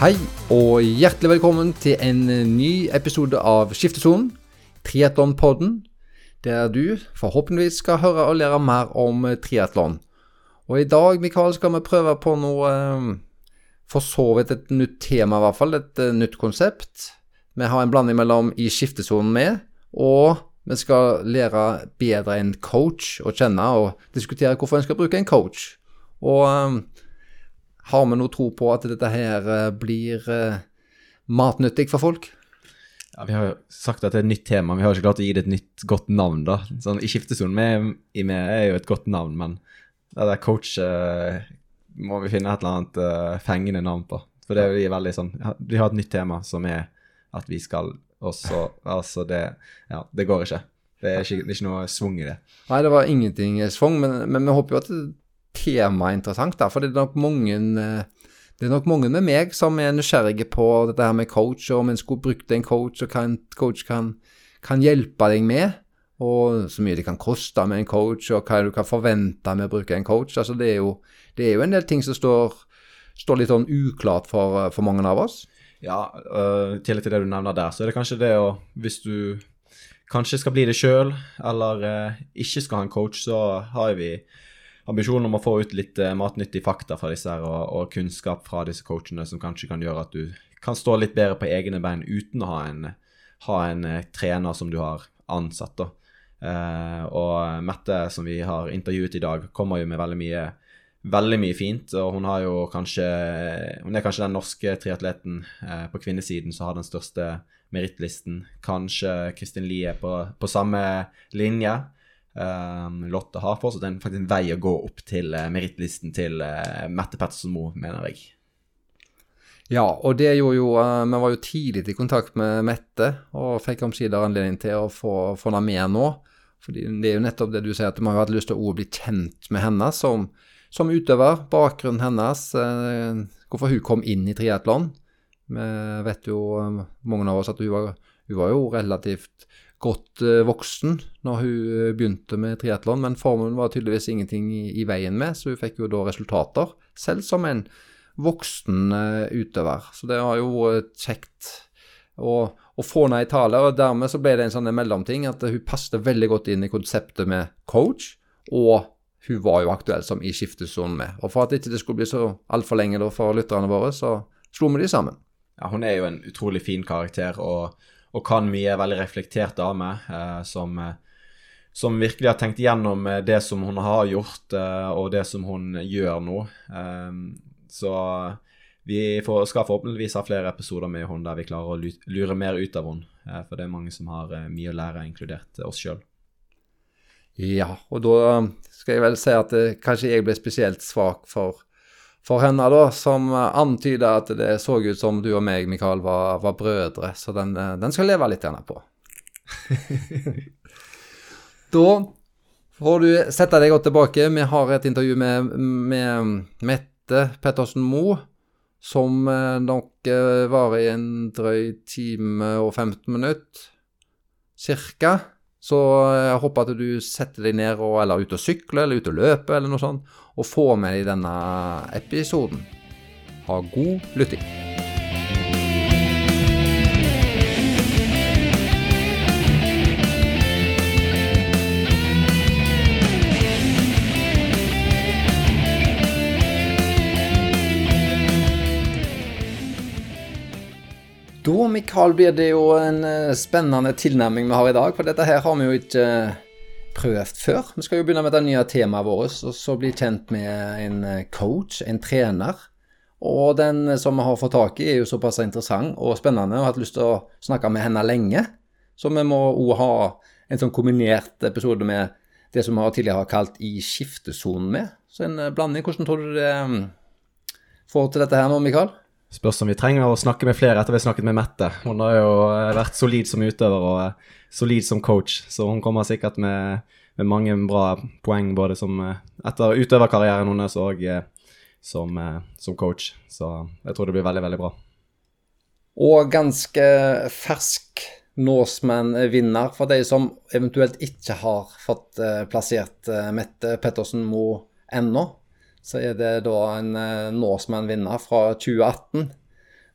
Hei og hjertelig velkommen til en ny episode av Skiftesonen, triatlonpodden, der du forhåpentligvis skal høre og lære mer om triatlon. Og i dag, Mikael, skal vi prøve på noe eh, for så vidt et nytt tema, i hvert fall. Et nytt konsept. Vi har en blanding mellom i skiftesonen med, og vi skal lære bedre en coach å kjenne, og diskutere hvorfor en skal bruke en coach. Og har vi noe tro på at dette her uh, blir uh, matnyttig for folk? Ja, Vi har jo sagt at det er et nytt tema, vi har ikke klart å gi det et nytt, godt navn. da. Sånn, I skiftesonen vi, vi er jo et godt navn, men det der coach uh, må vi finne et eller annet uh, fengende navn på. For det er jo veldig sånn Vi har et nytt tema som er at vi skal også Altså, det Ja, det går ikke. Det er ikke, det er ikke noe svung i det. Nei, det var ingenting svung, men, men vi håper jo at temaet er interessant, da. For det er nok mange eh, det er nok mange med meg som er nysgjerrige på dette her med coach, og om en skulle brukt en coach, og hva en coach kan, kan hjelpe deg med. Og så mye det kan koste med en coach, og hva du kan forvente med å bruke en coach. Altså det er jo, det er jo en del ting som står, står litt sånn uklart for, for mange av oss. Ja, uh, tillegg til det du nevner der, så er det kanskje det å Hvis du kanskje skal bli det sjøl, eller uh, ikke skal ha en coach, så har vi ambisjonen om å få ut litt uh, matnyttige fakta fra disse her, og, og, kunnskap fra disse coachene som kanskje kan gjøre at du kan stå litt bedre på egne bein uten å ha en, ha en trener som du har ansatt. da. Uh, og Mette, som vi har intervjuet i dag, kommer jo med veldig mye veldig mye fint. Og hun har jo kanskje Hun er kanskje den norske triatleten eh, på kvinnesiden som har den største merittlisten. Kanskje Kristin Lie på, på samme linje. Um, Lotte har fortsatt en, faktisk en vei å gå opp til uh, merittlisten til uh, Mette Pettersen Moe, mener jeg. Ja, og det gjorde jo uh, Vi var jo tidlig i kontakt med Mette og fikk omsider anledning til å få, få henne med nå. Fordi det er jo nettopp det du sier, at vi har hatt lyst til å bli kjent med henne som, som utøver. Bakgrunnen hennes, eh, hvorfor hun kom inn i triatlon. Vi vet jo, mange av oss, at hun var, hun var jo relativt godt eh, voksen når hun begynte med triatlon, men formen var tydeligvis ingenting i, i, veien med, så hun fikk jo da resultater, selv som en voksen utøver. Så det har jo vært kjekt å, å få henne i tale, og dermed så ble det en sånn mellomting at hun passet veldig godt inn i konseptet med coach og hun var jo aktuell som i skiftesonen med. Og for at ikke det skulle bli så altfor lenge da for lytterne våre, så slo vi de sammen. Ja, hun er jo en utrolig fin karakter og, og kan mye. Veldig reflektert dame eh, som, eh, som, virkelig har tenkt igjennom eh, det som hun har gjort, eh, og det som hun gjør nå. Så vi får, skal forhåpentligvis ha flere episoder med henne der vi klarer å lure mer ut av henne. For det er mange som har mye å lære, inkludert oss sjøl. Ja, og da skal jeg vel si at kanskje jeg ble spesielt svak for, for henne, da, som antyda at det så ut som du og meg, Mikael, var, var brødre. Så den, den skal leve litt gjerne på. da får du sette deg godt tilbake. Vi har et intervju med, med Mette Pettersen Moe, som eh, nok eh, varer i en drøy time og 15 minutter, cirka. Så jeg håper at du setter deg ned og, eller ut og sykler eller ut og løper eller noe sånt, og får med deg denne episoden. Ha god lytting. Da, Mikael, blir det jo en eh, spennende tilnærming vi har i dag. For dette her har vi jo ikke eh, prøvd før. Vi skal jo begynne med det nye temaet vårt, og så bli kjent med en eh, coach, en trener. Og den som vi har fått tak i, er jo såpass interessant og spennende og har hatt lyst til å snakke med henne lenge. Så vi må òg ha en sånn kombinert episode med det som vi tidligere har kalt I skiftesonen med. Så en blanding. Hvordan tror du det får til dette her nå, Mikael? Spørs om vi trenger å snakke med flere etter vi har snakket med Mette. Hun har jo eh, vært solid som utøver og eh, solid som coach, så hun kommer sikkert med, med mange bra poeng både som, eh, etter utøverkarrieren hennes og som, som, coach. Så jeg tror det blir veldig, veldig bra. Og ganske fersk Norseman-vinner for de som eventuelt ikke har fått plassert Mette Pettersen Moe ennå så er det da en uh, Norseman-vinner fra 2018.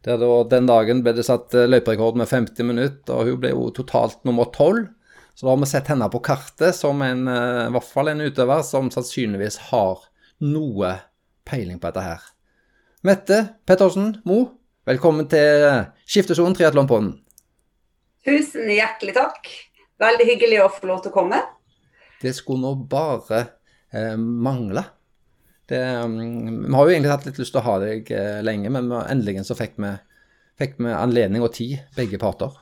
Der da, den dagen ble det satt eh, løyperekord med 50 minutter, og hun ble jo totalt nummer 12. Så da har vi sett henne på kartet som en, i hvert fall en utøver som sannsynligvis har noe peiling på dette her. Mette Pettersen Mo, velkommen til Skiftesonen triatlonpodden. Tusen hjertelig takk. Veldig hyggelig å få lov til å komme. Det skulle nå bare eh, mangle. Det, um, vi har jo egentlig hatt litt lyst til å ha deg eh, lenge, men endelig så fikk vi, fikk vi anledning og tid, begge parter.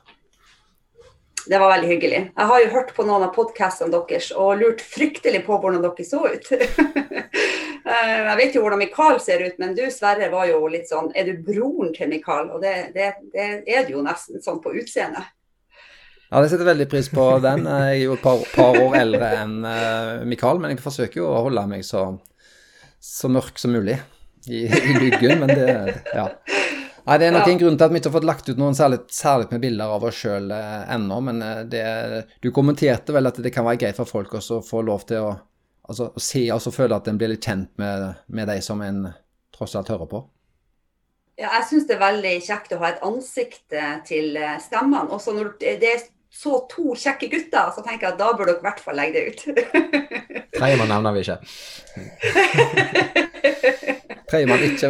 Det var veldig hyggelig. Jeg har jo hørt på noen av podkastene deres og lurt fryktelig på hvordan dere så ut. Eh, jeg vet jo hvordan Mikael ser ut, men du Sverre var jo litt sånn Er du broren til Mikael? Og det, det, det er du jo nesten sånn på utseendet. Ja, jeg setter veldig pris på den. Jeg er jo et par, par år eldre enn uh, Mikael, men jeg forsøker jo å holde meg så, så mørk som mulig i, i lyggen. Men det Ja. Nei, Det er nok ja. en grunn til at vi ikke har fått lagt ut noen særlig, særlig med bilder av oss sjøl eh, ennå. Men eh, det, du kommenterte vel at det kan være greit for folk også å få lov til å, altså, å se og føle at en blir litt kjent med, med deg som en tross alt hører på. Ja, jeg syns det er veldig kjekt å ha et ansikt til eh, stemmene. Også når det er så to kjekke gutter, så tenker jeg at da bør dere i hvert fall legge det ut. Tredjemann nevner vi ikke. Tredjemann ikke,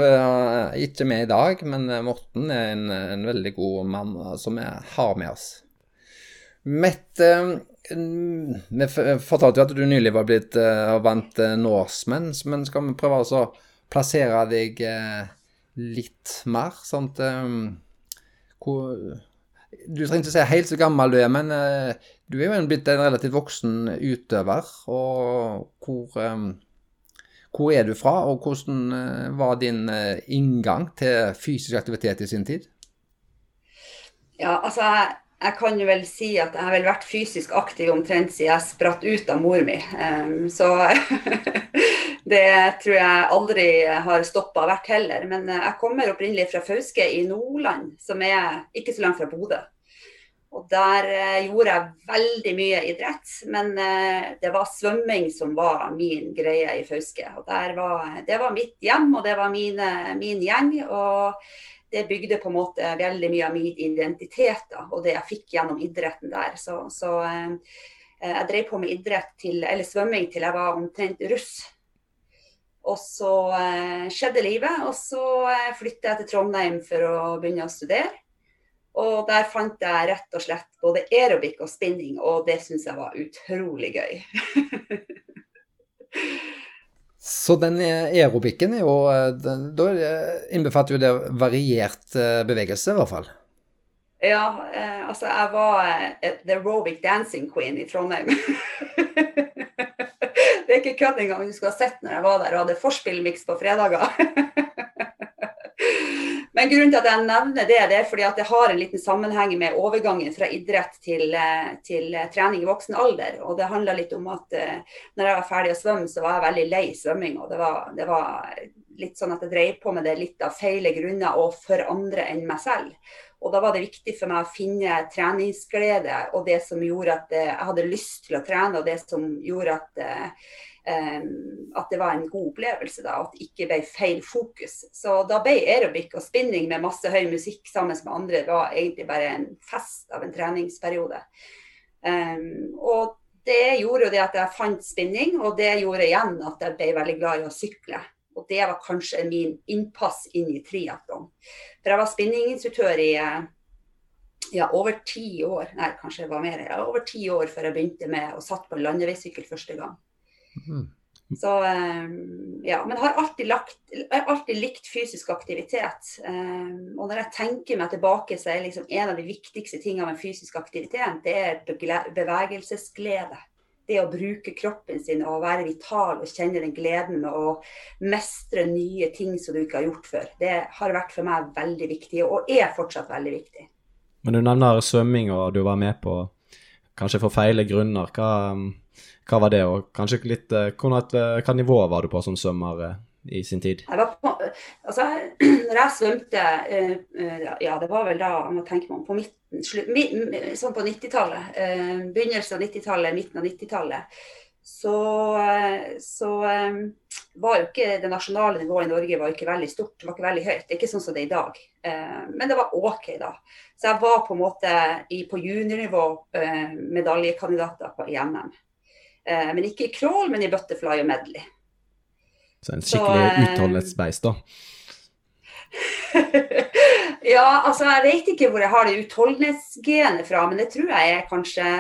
ikke med i dag, men Morten er en, en veldig god mann som vi har med oss. Mette, vi fortalte jo at du nylig var blitt og vant Norsemen, men skal vi prøve å plassere deg litt mer? Sånn at hvor du trenger ikke si helt så gammel du er, men uh, du er jo blitt en relativt voksen utøver. Og hvor, um, hvor er du fra, og hvordan uh, var din inngang til fysisk aktivitet i sin tid? Ja, altså jeg kan jo vel si at jeg har vel vært fysisk aktiv omtrent siden jeg spratt ut av mor mi. Um, så det tror jeg aldri har stoppa vært heller. Men jeg kommer opprinnelig fra Fauske i Nordland, som er ikke så langt fra Bodø. Og der eh, gjorde jeg veldig mye idrett, men eh, det var svømming som var min greie i Fauske. Og var, det var mitt hjem, og det var mine, min gjeng. Og det bygde på en måte veldig mye av min identitet da, og det jeg fikk gjennom idretten der. Så, så eh, jeg drev på med idrett til, eller svømming til jeg var omtrent russ. Og så skjedde livet, og så flytta jeg til Trondheim for å begynne å studere. Og der fant jeg rett og slett både aerobic og spinning, og det syns jeg var utrolig gøy. Så den aerobicen er jo Da innbefatter jo det variert eh, bevegelse, i hvert fall? Ja, eh, altså jeg var eh, the aerobic dancing queen i Trondheim. det er ikke kødd engang. Du skulle ha sett når jeg var der og hadde forspillmiks på fredager. Men grunnen til at jeg nevner det, det er fordi at det har en liten sammenheng med overgangen fra idrett til, eh, til eh, trening i voksen alder. Og det handla litt om at uh, når jeg var ferdig å svømme, så var jeg veldig lei svømming. Og det var, det var litt sånn at jeg drev på med det litt av feile grunner og for andre enn meg selv. Og da var det viktig for meg å finne treningsglede og det som gjorde at jeg hadde lyst til å trene, og det som gjorde at at det var en god opplevelse, da, at det ikke ble feil fokus. Så da ble aerobic og spinning med masse høy musikk sammen med andre var egentlig bare en fest av en treningsperiode. Um, og det gjorde jo det at jeg fant spinning, og det gjorde igjen at jeg ble veldig glad i å sykle. Og det var kanskje min innpass inn i triatlon. For jeg var spinninginstruktør i ja, over ti år, nei kanskje det var mer, ja, over ti år før jeg begynte med å satt på landeveissykkel første gang. Mm. Så ehm, ja, men har alltid, lagt, alltid likt fysisk aktivitet. Ehm, og når jeg tenker meg tilbake, så er liksom en av de viktigste tingene med fysisk aktivitet, det er bevegelsesglede. Det å bruke kroppen sin og være vital og kjenne den gleden med å mestre nye ting som du ikke har gjort før. Det har vært for meg veldig viktig, og er fortsatt veldig viktig. Men du nevner svømming, og du var med på kanskje for feile grunner. Hva hva var det, og kanskje litt eh, eh, Hva nivå var du på som svømmer eh, i sin tid? Jeg var på, altså, når jeg svømte Ja, det var vel da jeg må tenke meg om, på midten, sånn på 90-tallet. Begynnelsen av 90-tallet, midten av 90-tallet. så, så var jo ikke det nasjonale nivået i Norge var ikke veldig stort, det var ikke veldig høyt. Det er ikke sånn som det er i dag. Men det var OK, da. Så jeg var på en måte i, på juniornivå medaljekandidater på NM. Men ikke i crawl, men i butterfly og medley. Så en skikkelig så, utholdenhetsbeist, da? ja, altså jeg vet ikke hvor jeg har det utholdenhetsgenet fra, men det tror jeg er kanskje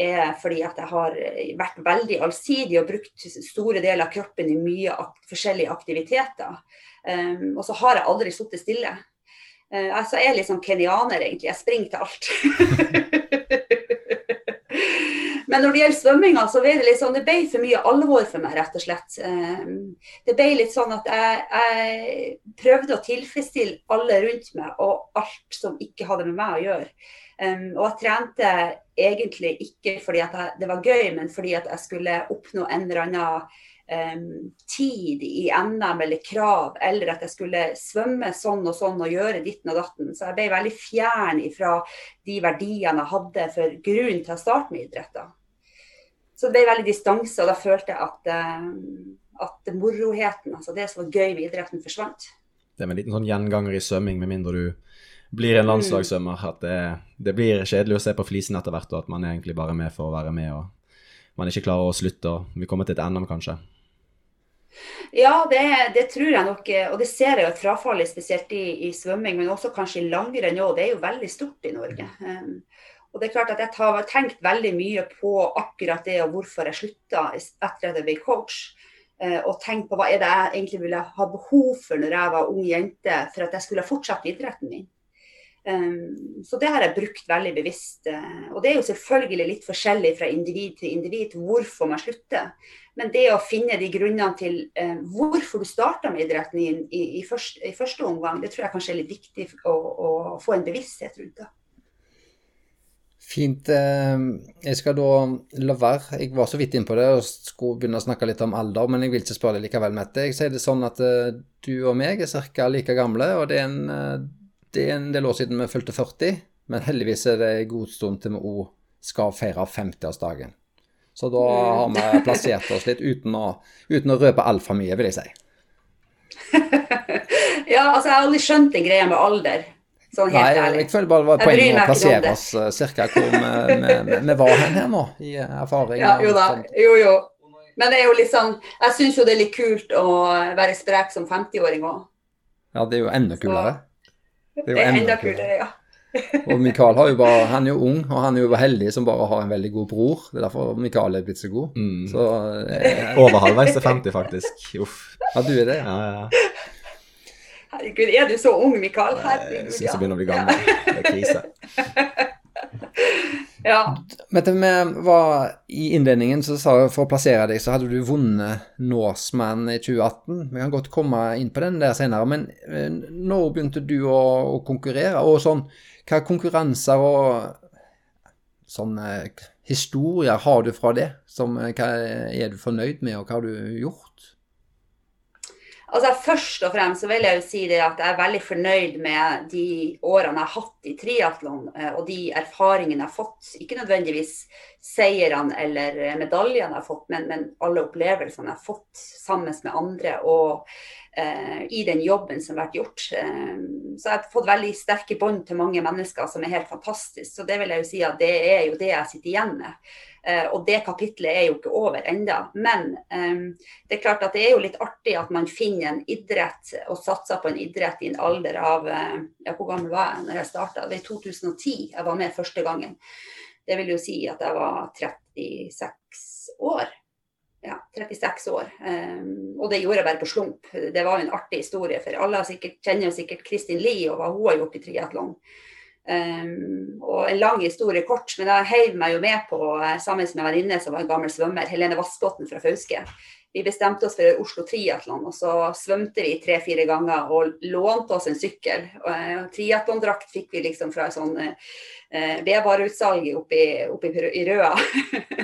er fordi at jeg har vært veldig allsidig og brukt store deler av kroppen i mye ak forskjellige aktiviteter. Um, og så har jeg aldri sittet stille. Uh, altså jeg er litt sånn kenyaner, egentlig. Jeg springer til alt. Men når det gjelder svømminga, så ble det litt sånn, det ble for mye alvor for meg, rett og slett. Ehm, det ble litt sånn at jeg, jeg prøvde å tilfredsstille alle rundt meg, og alt som ikke hadde med meg å gjøre. Um, og jeg trente egentlig ikke fordi jeg, det var gøy, men fordi jeg skulle oppnå en eller annen um, tid i NM eller krav, eller at jeg skulle svømme sånn og sånn og gjøre ditten og datten. Så jeg ble veldig fjern fra de verdiene jeg hadde for grunnen til å starte med idretter. Så det ble veldig distanse, og da følte jeg at, uh, at moroheten, altså det som var gøy med idretten, forsvant. Det er en liten sånn gjenganger i svømming, med mindre du blir en landslagssvømmer. At det, det, blir kjedelig å se på flisen etter hvert, og at man er egentlig bare med for å være med. og Man ikke klarer å slutte. og Vi kommer til et NM, kanskje. Ja, det, det, tror jeg nok. Og det ser jeg jo at frafallet, spesielt i, i svømming, men også kanskje i langrenn òg, det er jo veldig stort i Norge. Og det er klart at Jeg har tenkt veldig mye på akkurat det og hvorfor jeg slutta etter at jeg ble coach. Uh, og tenkt på hva er det jeg egentlig ville ha behov for når jeg var ung jente for at jeg skulle ha fortsatt idretten min. Um, så det har jeg brukt veldig bevisst. Uh, og det er jo selvfølgelig litt forskjellig fra individ til individ hvorfor man slutter. Men det å finne de grunnene til eh, hvorfor du starta med idretten i, i, første, omgang, det tror jeg kanskje er litt viktig å få en bevissthet rundt det. Fint. Eh, jeg skal da la være. Jeg var så vidt innpå det og skulle begynne å snakke litt om alder, men jeg vil ikke spørre deg likevel, Mette. Jeg sier det sånn at eh, du og meg er ca. like gamle, og det er, en, eh, det er en del år siden vi fylte 40. Men heldigvis er det en god stund til vi òg skal feire 50-årsdagen. Så da har vi plassert oss litt uten å, uten å røpe altfor mye, vil jeg si. ja, altså jeg har aldri skjønt den greia med alder. Sånn helt Nei, ærlig. jeg bare det var poenget å plassere oss ca. cirka hvor vi, var hen her nå, i erfaring. Ja, jo da, jo jo. Men det er jo liksom, jeg syns jo det er litt kult å være sprek som 50-åring òg. Ja, det er jo enda kulere. Det er, jo enda, enda kulere, ja og Mikael har jo bare, han er jo ung, og han er jo heldig som bare har en veldig god bror. Det er derfor Mikael er blitt så god. Mm. Så, eh, Over halvveis til 50, faktisk. Uff. Ja, du er det? Ja, ja. Herregud, er du så ung, Mikael? Herregud, jeg syns jeg begynner å bli gammel. Det er krise. Ja. Men vi var i innledningen, så sa for å plassere deg, så hadde du vunnet Norseman i 2018. Vi kan godt komme inn på den der senere. Men eh, når begynte du å, å konkurrere? Og sånn, hva konkurranser og sånne historier har du fra det? Som, eh, hva er du fornøyd med, og hva har du gjort? Altså Først og fremst så vil jeg jo si det at jeg er veldig fornøyd med de årene jeg har hatt i triatlon, eh, og de erfaringene jeg har fått. Ikke nødvendigvis seirene eller medaljene jeg har fått, men, men alle opplevelsene jeg har fått sammen med andre. og eh, i den jobben som har vært gjort. Eh, så jeg har fått veldig sterke bånd til mange mennesker som er helt fantastisk. Så det vil jeg jo si at det er jo det jeg sitter igjen med. Eh, og det kapitlet er jo ikke over enda. Men um, det er klart at det er jo litt artig at man finner en idrett og satser på en idrett i en alder av uh, ja, Hvor gammel var jeg når jeg starta? Det var i 2010 jeg var med første gangen. Det vil jo si at jeg var 36 år. Ja, 36 år. Um, og det gjorde jeg bare på slump. Det var jo en artig historie. For alle sikkert, kjenner sikkert Kristin Lie og hva hun har gjort i triatlon. Um, og en lang historie kort, men jeg heiv meg jo med på eh, sammen med en venninne som var en gammel svømmer, Helene Vassbotn fra Fauske. Vi bestemte oss for Oslo Triatlon, og så svømte vi tre-fire ganger og lånte oss en sykkel. Uh, Triatlondrakt fikk vi liksom fra sånn vedvareutsalg vedvareutsalget oppe, i Røa.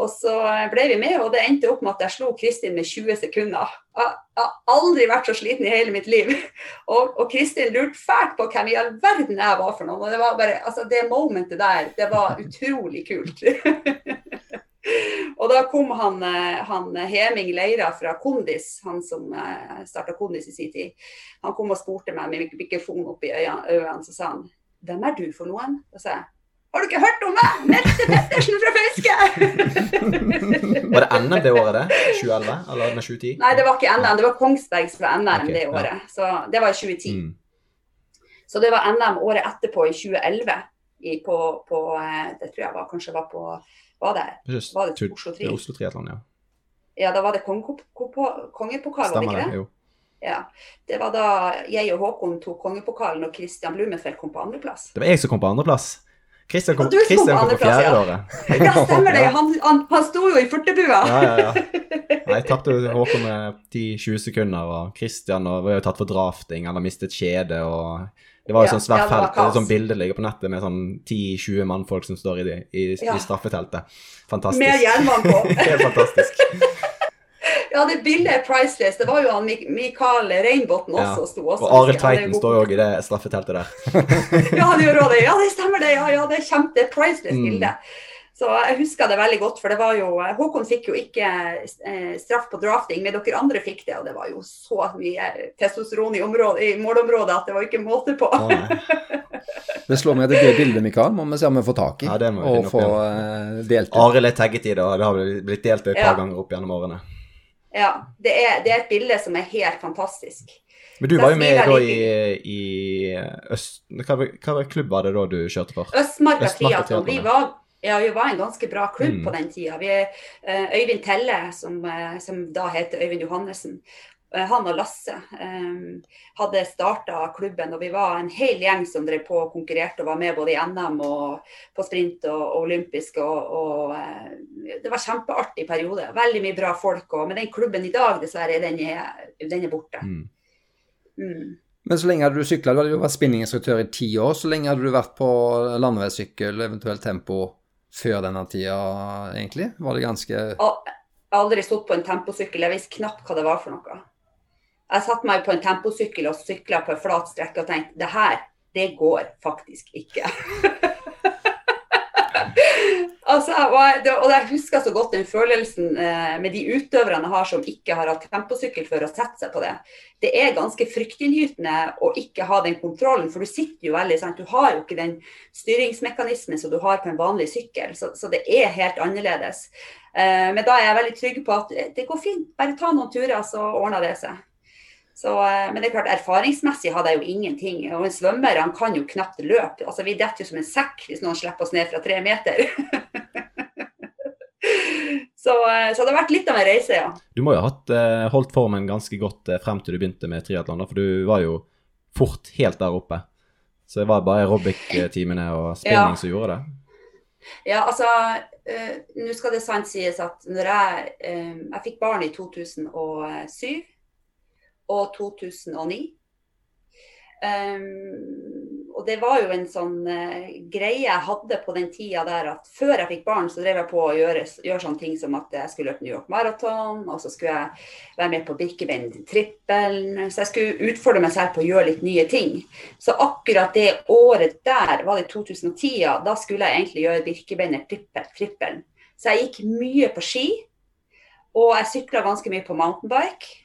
Og så ble vi med, og det endte opp med at jeg slo Kristin med 20 sekunder. Jeg har aldri vært så sliten i hele mitt liv. Og, og Kristin lurte fælt på hvem i all verden jeg var for noen. Og det var bare, altså det momentet der, det var utrolig kult. og da kom han, eh, han Heming Leira fra Kondis, han som uh, starta Kondis i sin tid. Han kom og spurte meg med mikrofon oppi øynene, så sa han hvem er du for noen? Da sa jeg har du ikke hørt om meg? Mette Pettersen fra Fauske! var det NM det året, det? 2011? Eller 2010? Nei, det var ikke NM. Det var Kongsbergs fra NM okay, det året. Ja. Så det var i 2010. Mm. Så det var NM året etterpå, i 2011. I, på, på, eh, det tror jeg var, kanskje var på Var det, var det Oslo Tri? Oslo Triathlon, ja. Ja, da var det kongepokal, var det ikke det? Jo. Ja. Det var da jeg og Håkon tok kongepokalen, og Christian Blumenfeldt kom på andreplass. Det var jeg som kom på andreplass? Kristian kom, Christian kom på fjerde året. Ja, stemmer det. Han, han, han sto jo i furtebua. Ja, ja, ja. Jeg tapte Håkon med 10-20 sekunder, og Kristian var jo tatt for drafting, han har mistet kjede og Det var jo ja, sånn svært felt, et sånn bilde ligger på nettet med sånn 10-20 mannfolk som står i, i, i straffeteltet. Fantastisk. Med jernmann på. Helt fantastisk. Ja, det bildet er priceless. Det var jo han Mikael Reinbotn også. Ja. Sto også. Og Arild Tveiten står jo òg i det straffeteltet der. ja, han gjør òg det. Ja, det stemmer det. Ja, ja, det er kjempe priceless mm. Så jeg husker det veldig godt, for det var jo Håkon fikk jo ikke eh, straff på drafting, men dere andre fikk det. Og det var jo så mye testosteron i, området, i målområdet at det var ikke måte på. det slår meg at det er gøy bilde, Mikael. Må vi se om vi får tak i ja, det må vi og få uh, delt ut. Arild er tagget i det, og det har blitt delt et par ganger opp gjennom årene. Ja, det er, det er, et bilde som er helt fantastisk. Men du var jo med da i, i Øst... Hva, hva, klubb var det da du kjørte for? Østmarka Triatlon. Vi, var, ja, vi var en ganske bra klubb mm. på den tida. Vi, uh, Øyvind Telle, som, uh, som, da heter Øyvind Johannessen, Eh, han og Lasse um, hadde starta klubben, og vi var en hel gjeng som drev på og konkurrerte og var med både i NM og på sprint og, og olympisk. Og, og uh, det var kjempeartig periode. Veldig mye bra folk. Og, men den klubben i dag, dessverre, den er, den er borte. Mm. Mm. Men så lenge hadde du sykla, du hadde jo vært spinninginstruktør i ti år. Så lenge hadde du vært på landeveissykkel, eventuelt tempo, før denne tida, egentlig? Var det ganske Jeg har aldri stått på en temposykkel. Jeg visste knapt hva det var for noe. Jeg satte meg på en temposykkel og sykla på en flat strekke og tenkte det her, det går faktisk ikke. altså, og, jeg, husker så godt den følelsen eh, med de utøverne jeg har som ikke har hatt temposykkel før å sette seg på det. Det er ganske fryktinngytende å ikke ha den kontrollen, for du sitter jo veldig sant? Du har jo ikke den styringsmekanismen som du har på en vanlig sykkel, så, så det er helt annerledes. Eh, men da er jeg veldig trygg på at det går fint, bare ta noen turer, så ordner det seg. Så, eh, men det er klart, erfaringsmessig hadde jeg jo ingenting. Og en svømmer han kan jo knapt løpe. Altså, Vi detter jo som en sekk hvis noen slipper oss ned fra tre meter. så, eh, så, det har vært litt av en reise, ja. Du må jo ha hatt, eh, holdt formen ganske godt frem til du begynte med triatlon, for du var jo fort helt der oppe. Så det var bare aerobic-timene og spinning ja. som gjorde det? Ja, altså Nå skal det sant sies at når jeg, jeg fikk barn i 2007 og 2009. Um, ehm, og det var jo en sånn uh, greie jeg hadde på den tida der at før jeg fikk barn, så drev jeg på å gjøre, gjøre sånne ting som at jeg skulle løpe New York Marathon, og så skulle jeg være med på Birkebein-trippelen. Så jeg skulle utfordre meg selv på å gjøre litt nye ting. Så akkurat det året der, var det 2010, da skulle jeg egentlig gjøre Birkebeiner-trippelen. Så jeg gikk mye på ski, og jeg sykla ganske mye på mountainbike.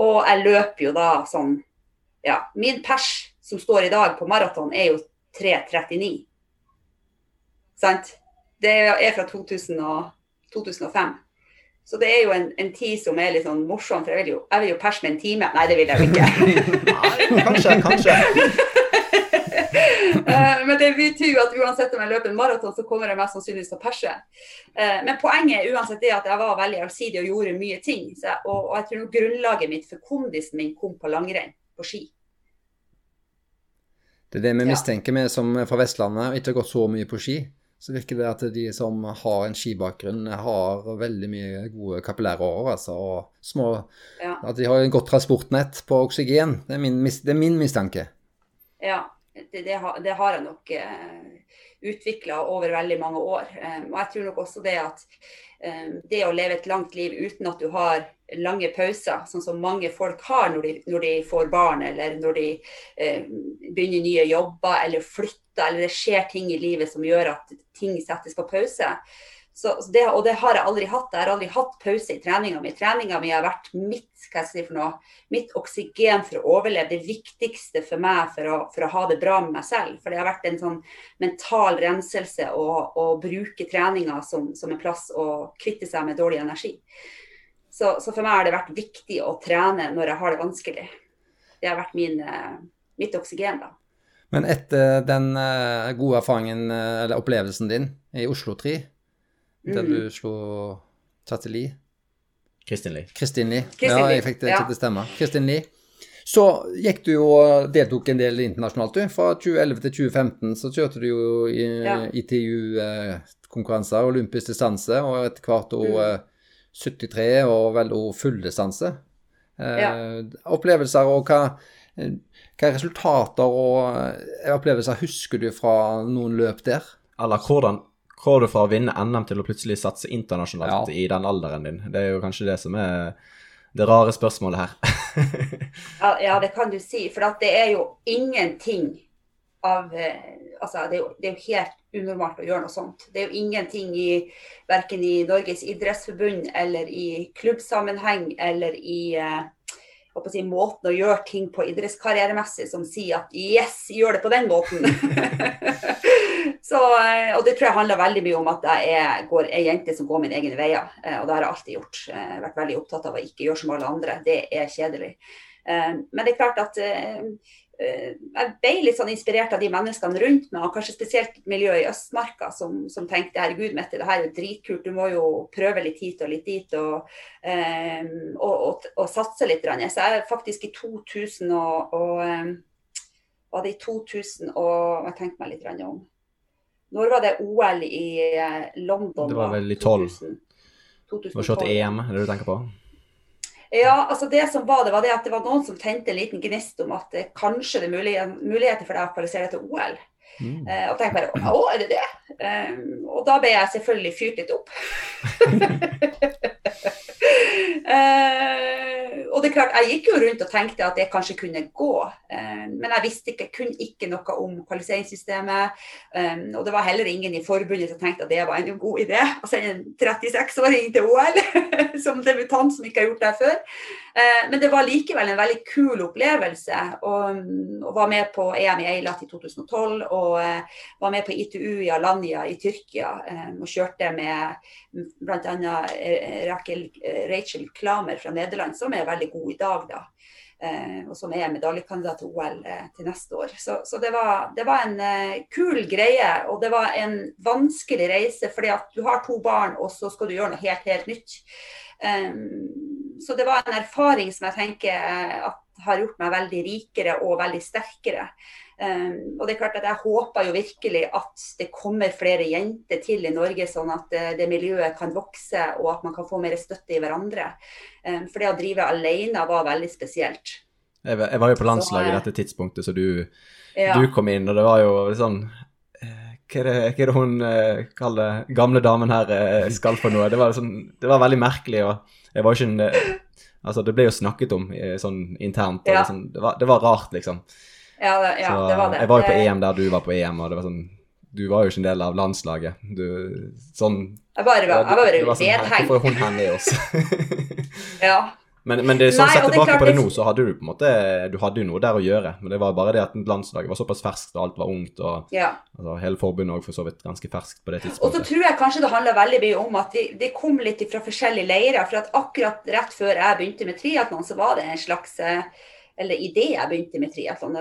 Og jeg løper jo da sånn Ja, min pers som står i dag på maraton, er jo 3.39. Sant? Det er fra 2000 og, 2005. Så det er jo en, en, tid som er litt sånn morsom, for jeg vil jo, jeg jo perse med en time. Nei, det vil jeg jo ikke. Nei, kanskje, kanskje. Eh, men det betyr jo at uansett om jeg løper en maraton, så kommer jeg mest sannsynligvis til å perse. Eh, men poenget er uansett det at jeg var veldig allsidig og gjorde mye ting. Jeg, og, og, jeg tror grunnlaget mitt for kondisen min kom på langrenn, på ski. Det er det vi mistenker med som fra Vestlandet, og ikke har gått så mye på ski. Så virker det at de som har en skibakgrunn, har veldig mye gode kapillære år. Altså, og små, ja. At de har en godt transportnett på oksygen. Det er min, det er min mistanke. Ja, det, det, har, det har jeg nok eh, utvikla over veldig mange år. Eh, og jeg tror nok også det at eh, det å leve et langt liv uten at du har lange pauser, sånn som mange folk har når de, når de får barn, eller når de eh, begynner nye jobber eller flytter, eller det skjer ting i livet som gjør at ting settes på pause, Så det, og det har jeg aldri hatt. Jeg har aldri hatt pause i treninga mi. Treninga mi har vært mitt, si noe, mitt oksygen for å overleve. Det viktigste for meg for å, for å, ha det bra med meg selv. For det har vært en sånn mental renselse å, å bruke treninga som, som, en plass å kvitte seg med dårlig energi. Så, så, for meg har det vært viktig å trene når jeg har det vanskelig. Det har vært min, eh, mitt oksygen, da. Men etter den uh, gode erfaringen, uh, eller opplevelsen din i Oslo 3, mm. der du slo Tateli Kristin Lie. Kristin Lie. Ja, jeg fikk det ja. til å stemme. Kristin Lie. Så gikk du jo og deltok en del internasjonalt, du. Fra 2011 til 2015 så kjørte du jo i ja. ITU-konkurranser, uh, olympisk distanse, og etter hvert òg mm. 73 og vel òg fulldistanse. Ja. Opplevelser og hva hva resultater og eh, opplevelser husker du fra noen løp der? Eller hvordan går du fra å vinne NM til å plutselig satse internasjonalt ja. i den alderen din? Det er jo kanskje det som er det rare spørsmålet her. ja, ja, det kan du si. For det er jo ingenting av eh, Altså, det er, jo, det er, jo, helt unormalt å gjøre noe sånt. Det er jo ingenting i verken i Norges idrettsforbund eller i klubbsammenheng eller i eh, si, måten å gjøre ting på idrettskarrieremessig som sier at yes, gjør det på den måten. så, eh, og det tror jeg handler veldig mye om at jeg er, går, er jente som går mine egne veier. Eh, og det har jeg alltid gjort. Jeg har vært veldig opptatt av å ikke gjøre som alle andre. Det er kjedelig. Eh, men det er klart at Eh, jeg ble litt sånn inspirert av de menneskene rundt meg, og kanskje spesielt miljøet i Østmarka, som, som tenkte herregud, Mette, det her er jo dritkult, du må jo prøve litt hit og litt dit og, um, og, og, og satse litt. Så jeg faktisk i 2000 og, var det i 2000 og Jeg tenkte meg litt om. Når var det OL i eh, London? Det var vel i 12. 2012. Det var ikke EM, er det du tenker på? Ja, altså det som var det, var det at det var noen som tente en liten gnist om at det kanskje det er muligheter for deg å kvalifisere til OL. Mm. Uh, og tenkte bare å, er det det? Um, og da ble jeg selvfølgelig fyrt litt opp. uh, og det er klart, jeg gikk jo rundt og tenkte at det kanskje kunne gå. eh, men jeg visste ikke, kun ikke noe om kvalifiseringssystemet. Eh, og det var heller ingen i forbundet som tenkte at det var en god idé å sende en 36-åring til OL som debutant som ikke har gjort det før. Eh, men det var likevel en veldig kul opplevelse. Og, og var med på EM i Eilat i 2012 og eh, var med på ITU i Alanya i Tyrkia eh, og kjørte med bl.a. Rachel, Rachel Klamer fra Nederland, som er veldig god i dag. da. og som er medaljekandidat til OL til neste år. Så, så det, var, det, var, en kul greie, og det var en vanskelig reise. fordi at du har to barn, og så skal du gjøre noe helt, helt nytt. Så det var en erfaring som jeg tenker eh, at har gjort meg veldig rikere og veldig sterkere. Um, og det er klart at Jeg håper jo virkelig at det kommer flere jenter til i Norge, sånn at det, det miljøet kan vokse og at man kan få mer støtte i hverandre. Um, for det å drive alene var veldig spesielt. Jeg, jeg var jo på landslaget i dette tidspunktet, så du, ja. du kom inn, og det var jo sånn hva er det, hva er det hun kaller gamle damen her skal for noe? Det var, sånn, det var veldig merkelig. og jeg var ikke en, altså Det ble jo snakket om sånn internt. og ja. liksom, det, var, det, var, rart, liksom. Ja, det, ja, Så, det var det. Jeg var jo på EM der du var på EM, og det var sånn Du var jo ikke en del av landslaget. Du, sånn Jeg bare var, jeg bare var sånn, Hvorfor er hun her med oss? ja. Men, men det, sånn, sett tilbake på det nå, så hadde du på en måte Du hadde jo noe der å gjøre. Men det var bare det at landslaget var såpass ferskt, og alt var ungt. og ja. altså, Hele forbundet òg for så vidt ganske ferskt på det tidspunktet. Og så tror jeg kanskje det handler veldig mye om at det kom litt fra forskjellige leirer. For at akkurat rett før jeg begynte med triatlon, så var det en slags eh, eller idet jeg begynte med triatlon,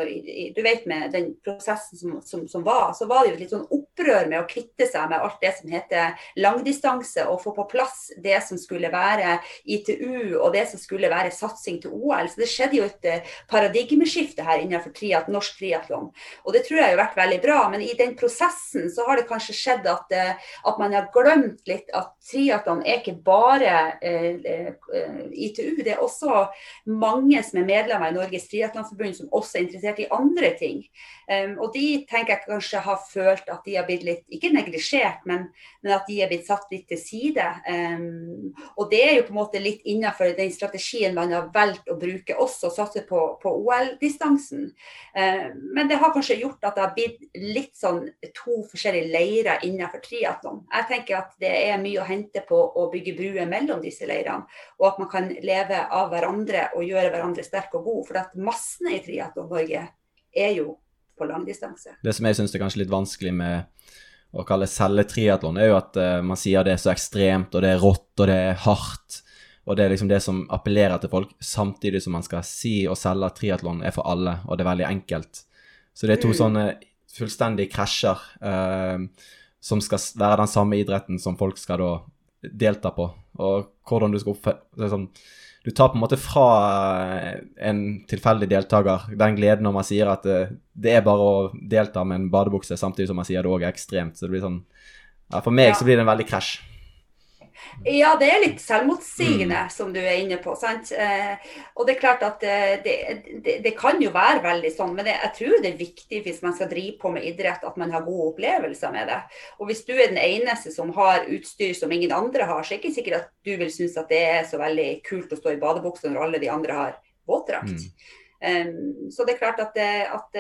du vet med den prosessen som, som, som, var, så var det jo et litt sånn opprør med å kvitte seg med alt det som heter langdistanse, og få på plass det som skulle være ITU og det som skulle være satsing til OL. Så det skjedde jo et eh, paradigmeskifte her innenfor triat, norsk triatlon. Og det tror jeg har vært veldig bra, men i den prosessen så har det kanskje skjedd at, eh, at man har glemt litt at triatlon er ikke bare eh, eh ITU, det er også mange som er medlemmer i Norges Triatlonforbund som også er interessert i andre ting. Um, og de tenker jeg kanskje har følt at de har blitt litt, ikke neglisjert, men, men, at de er blitt satt litt til side. Um, og det er jo på en måte litt innenfor den strategien man har valgt å bruke også, å satse på, på OL-distansen. Um, men det har kanskje gjort at det har blitt litt sånn to forskjellige leirer innenfor triatlon. Jeg tenker at det er mye å hente på å bygge bruer mellom disse leirene, og at man kan leve av hverandre og gjøre hverandre sterke og gode. For at massene i Triatlon-Norge er jo på langdistanse. Det som jeg syns er kanskje litt vanskelig med å kalle selge triatlon, er jo at uh, man sier det er så ekstremt, og det er rått, og det er hardt. Og det er liksom det som appellerer til folk, samtidig som man skal si og selge at triatlon er for alle, og det er veldig enkelt. Så det er to mm. sånne fullstendige krasjer uh, som skal være den samme idretten som folk skal da delta på. Og hvordan du skal oppføre sånn, du tar på en måte fra eh, en tilfeldig deltaker den gleden når man sier at det, eh, det er bare å delta med en badebukse, samtidig som man sier det òg er ekstremt. Så det blir sånn ja, For meg ja. så blir det en veldig krasj. Ja, det er litt selvmotsigende, mm. som du er inne på. sant? Eh, og det er klart at eh, det, det, det, kan jo være veldig sånn, men det, jeg tror det er viktig hvis man skal drive på med idrett, at man har gode opplevelser med det. Og hvis du er den eneste som har utstyr som ingen andre har, så er det ikke sikkert at du vil synes at det er så veldig kult å stå i badebukse når alle de andre har våtdrakt. Mm. Um, så det er klart at, at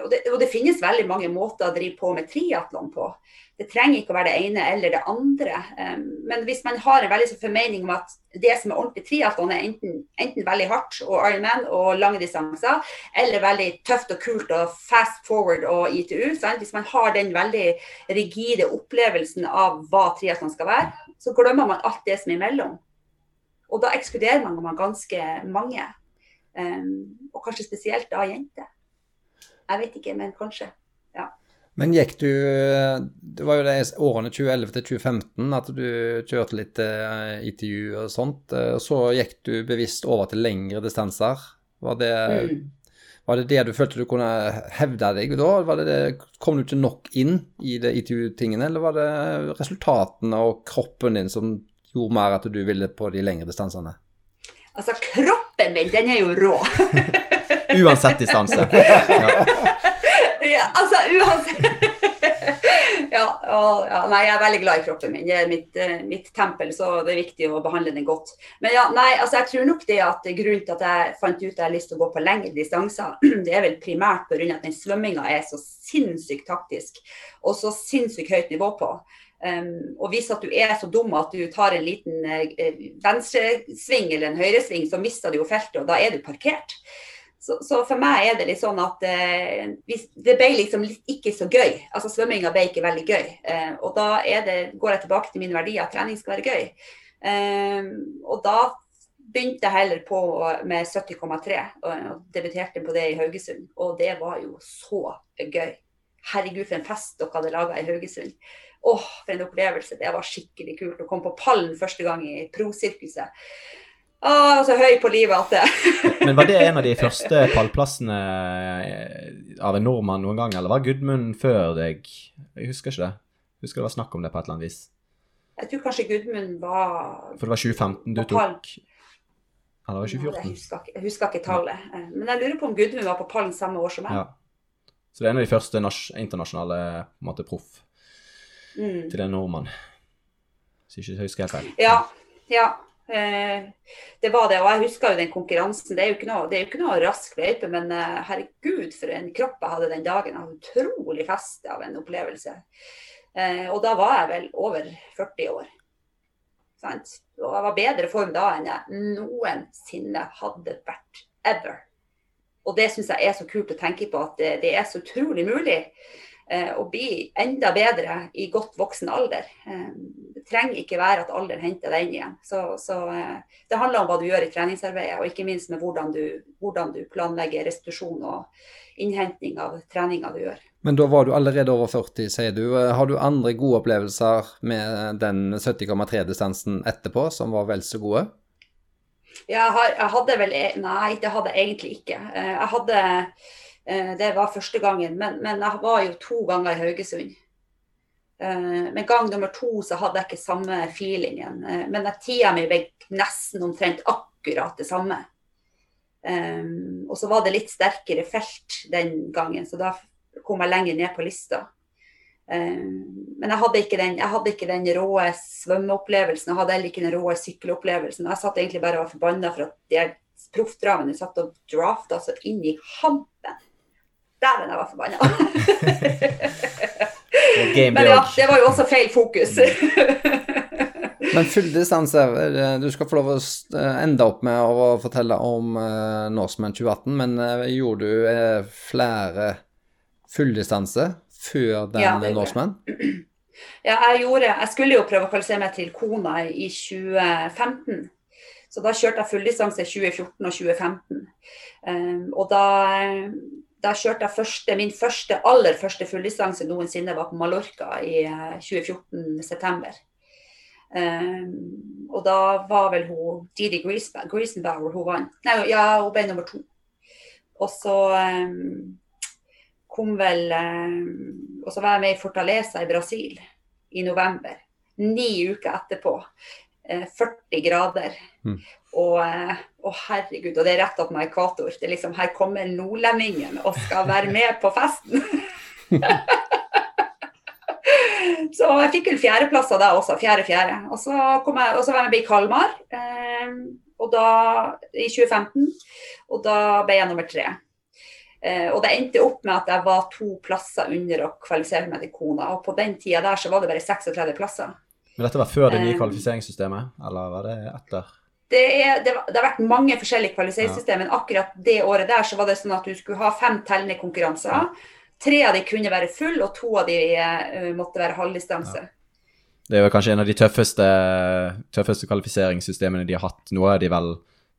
og, det, og det finnes veldig mange måter å drive på med triatlon på. Det trenger ikke å være det ene eller det andre. Um, men hvis man har en veldig formening om at det som er ordentlig triatlon, er enten, enten, veldig hardt og Ironman og lange distanser, eller veldig tøft og kult og fast forward og ITU sant? Hvis man har den veldig rigide opplevelsen av hva triatlon skal være, så glemmer man alt det som er imellom. Og da ekskluderer man ganske mange. Um, og kanskje spesielt da jenter. Jeg vet ikke, men kanskje. Men gikk du Det var jo det årene 2011 til 2015 at du kjørte litt uh, ITU og sånt. Uh, så gikk du bevisst over til lengre distanser. Var det, mm. var det det du følte du kunne hevde deg da? Var det det, kom du ikke nok inn i det ITU-tingene, eller var det resultatene og kroppen din som gjorde mer at du ville på de lengre distansene? Altså, kroppen min, den er jo rå. Uansett distanse. Ja. Ja, altså uansett ja, og, ja, nei, jeg er veldig glad i kroppen min. Det er mitt, eh, mitt, tempel, så det er viktig å behandle den godt. Men ja, nei, altså jeg tror nok det at grunnen til at jeg fant ut at jeg har lyst til å gå på lengre distanser, det er vel primært pga. at den svømminga er så sinnssykt taktisk og så sinnssykt høyt nivå på. Um, og hvis at du er så dum at du tar en liten uh, venstresving eller en høyresving, så mister du jo feltet, og da er du parkert. Så, så, for meg er det litt sånn at eh, det ble liksom ikke så gøy. Altså Svømminga ble ikke veldig gøy. Uh, og da det, går jeg tilbake til min verdi at trening skal være gøy. Og da begynte jeg heller på med 70,3 og debuterte på det i Haugesund. Og det var jo så gøy. Herregud, for en fest dere hadde laga i Haugesund. Åh, for en opplevelse. Det var skikkelig kult å komme på pallen første gang i prosirkuset. Å, så høy på livet at det Men var det en av de første pallplassene eh, av en nordmann noen gang, eller var Gudmund før deg? Jeg husker ikke det. Jeg husker det var snakk om det på et eller annet vis. Jeg tror kanskje Gudmund var For det var 2015 du tok Eller var det 2014? Jeg husker, jeg husker ikke tallet. Men jeg lurer på om Gudmund var på pallen samme år som meg. Ja. Så det er en av de første internasjonale måte, proff mm. til en nordmann. Hvis ikke husker helt feil. Ja, ja. Eh, det var det. Og jeg husker jo den konkurransen. Det er jo ikke noe, jo ikke noe rask løype, men eh, herregud for en kropp jeg hadde den dagen. Jeg hadde utrolig fest av en opplevelse. Eh, og da var jeg vel over 40 år. Sant? Og jeg var bedre form da enn jeg noensinne hadde vært ever. Og det syns jeg er så kult å tenke på, at det, det er så utrolig mulig å bli enda bedre i godt voksen alder Det trenger ikke være at alderen henter deg inn igjen. Så, så, eh, det handler om hva du gjør i treningsarbeidet, og ikke minst med hvordan du, hvordan du planlegger restitusjon og innhenting av treninga du gjør. Men da var du allerede over 40, sier du. Eh, har du andre gode opplevelser med den 70,3-distansen etterpå som var vel så gode? Ja, jeg hadde vel e- Nei, det hadde jeg egentlig ikke. Eh, jeg hadde Det var første gangen, men, men jeg var jo to ganger i Haugesund. Eh, men gang nummer to så hadde jeg ikke samme feelingen. Eh, men tida mi ble nesten omtrent akkurat det samme. Og så var det litt sterkere felt den gangen, så da kom jeg lenger ned på lista. Eh, men jeg hadde, ikke den, hadde ikke den råe svømmeopplevelsen, jeg hadde heller ikke den råe sykkelopplevelsen. Jeg satt egentlig bare og var forbanna for at de proffdramene satt og drafta så inn i hampen. Dæven, jeg var forbanna. Men ja, det var jo også feil fokus. Men full distanse, eh, du skal få lov å eh, ende opp med å fortelle om uh, Norseman 2018, men gjorde du flere fulldistanse før den ja, Norseman? Ja, jeg gjorde Jeg skulle jo prøve å kvalifisere meg til Kona i 2015. Så da kjørte jeg fulldistanse i 2014 og 2015. Um, og da, da kjørte jeg første, min første, aller første fulldistanse noensinne var på Mallorca i 2014, september. Um, og da var vel hun Didi Griesenbauer hun vant. Nei, ja, hun ble nummer to. Og så um, kom vel um, Og så var jeg med i Fortaleza i Brasil i november. Ni uker etterpå. Uh, 40 grader. Mm. Og, uh, å herregud, og det er rett opp med ekvator. Det er liksom, her kommer nordlendingen og skal være med på festen. Så jeg fikk vel fjerdeplasser da også. Fjerde-fjerde. Og så kom jeg, og så var jeg med i Kalmar eh, og da, i 2015. Og da ble jeg nummer tre. Eh, og det endte opp med at jeg var to plasser under å kvalifisere meg til Kona. Og på den tida der så var det bare 36 plasser. Men dette var før det nye eh, kvalifiseringssystemet, eller var det etter? Det, er, det, det, har vært mange forskjellige kvalifiseringssystemer, men akkurat det året der så var det sånn at du skulle ha fem tellende konkurranser. Tre av de kunne være full, og to av de uh, måtte være halvdistanse. Ja. Det er jo kanskje en av de tøffeste, tøffeste kvalifiseringssystemene de har hatt. Nå er de vel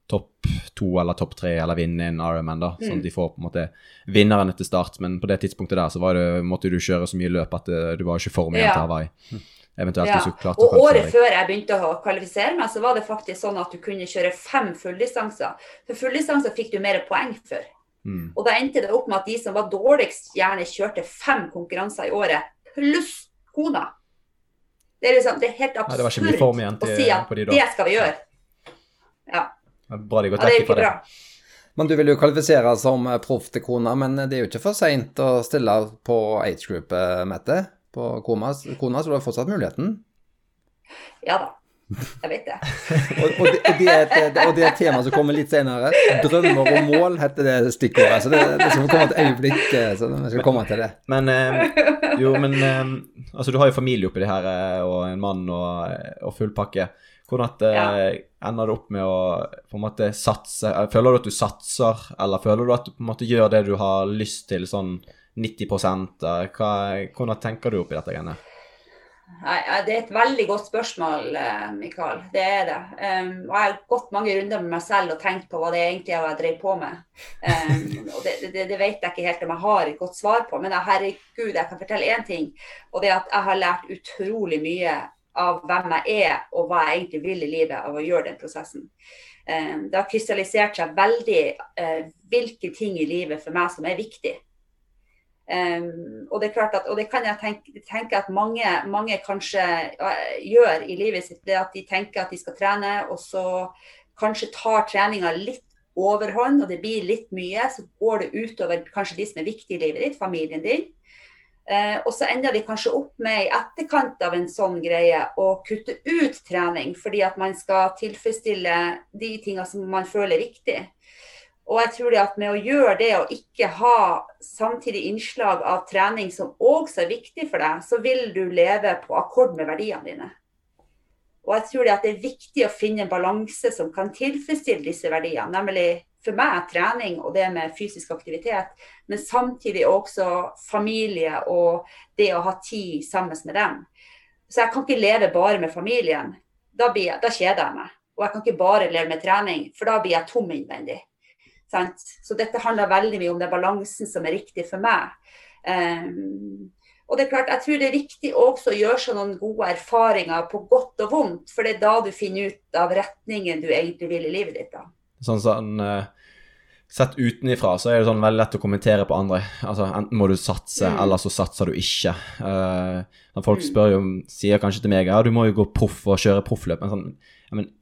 topp to eller topp tre eller vinne en Ironman, da. Sånn at mm. de får på en måte vinneren etter start. Men på det tidspunktet der så det, måtte du kjøre så mye løp at eh, du var ikke form igjen til Hawaii. Eventuelt ja. hvis du klarte Og året før jeg begynte å kvalifisere meg, så var det faktisk sånn at du kunne kjøre fem fulldistanser. For fulldistanser fikk du mer poeng for. Mm. Og da endte det opp med at de som var dårligst, gjerne kjørte fem konkurranser i året, pluss kona. Det er, liksom, det er helt absurd ja, å si at de det skal vi gjøre. Ja. Bra de går ja, det er ikke bra. Men du vil jo kvalifisere som proff til kona, men det er jo ikke for seint å stille på age group, Mette. På kona, kona så du har fortsatt muligheten. Ja da. Jeg vet det. og, og, det, og, det et, og, det er et, tema som kommer litt senere. Drømmer og mål heter det stikkordet. Så det, det skal komme et øyeblikk, eh, så vi skal komme til det. Men men jo, men eh, altså du har jo familie oppi det her, eh, og en mann og, og full pakke. Hvordan at, ja. ender du opp med å på en måte satse? Føler du at du satser, eller føler du at du på en måte gjør det du har lyst til, sånn 90 Hva, Hvordan tenker du oppi dette greiene? Nei, Det er et veldig godt spørsmål, eh, Mikael. Det er det. Um, og Jeg har gått mange runder med meg selv og tenkt på hva det egentlig er jeg drev på med. Um, og det, det, det, vet jeg ikke helt om jeg har et godt svar på, men herregud, jeg kan fortelle én ting. Og det er at jeg har lært utrolig mye av hvem jeg er og hva jeg egentlig vil i livet av å gjøre den prosessen. Um, det har krystallisert seg veldig uh, hvilke ting i livet for meg som er viktig. Um, og det er klart at, og det kan jeg tenke, tenke at mange, mange kanskje uh, gjør i livet sitt, det at de tenker at de skal trene, og så kanskje tar treninga litt overhånd, og det blir litt mye. Så går det utover kanskje de som er viktige i livet ditt, familien din. Uh, og så ender de kanskje opp med i etterkant av en sånn greie å kutte ut trening, fordi at man skal tilfredsstille de tinga som man føler er viktig. Og jeg tror det at med å gjøre det og ikke ha samtidig innslag av trening som også er viktig for deg, så vil du leve på akkord med verdiene dine. Og jeg tror det at det er viktig å finne en balanse som kan tilfredsstille disse verdiene. Nemlig for meg trening og det med fysisk aktivitet, men samtidig også familie og det å ha tid sammen med dem. Så jeg kan ikke leve bare med familien. Da, blir, da kjeder jeg meg. Og jeg kan ikke bare leve med trening, for da blir jeg tom innvendig. Sant? Så dette handler veldig mye om den balansen som er riktig for meg. Um, og det er klart, Jeg tror det er viktig også å gjøre seg noen gode erfaringer på godt og vondt, for det er da du finner ut av retningen du egentlig vil i livet ditt. da. Sånn sånn, Sett utenifra så er det sånn veldig lett å kommentere på andre. Altså Enten må du satse, mm. eller så satser du ikke. Uh, folk mm. spør jo, sier kanskje til meg ja, du må jo gå proff og kjøre proffløp. Men sånn,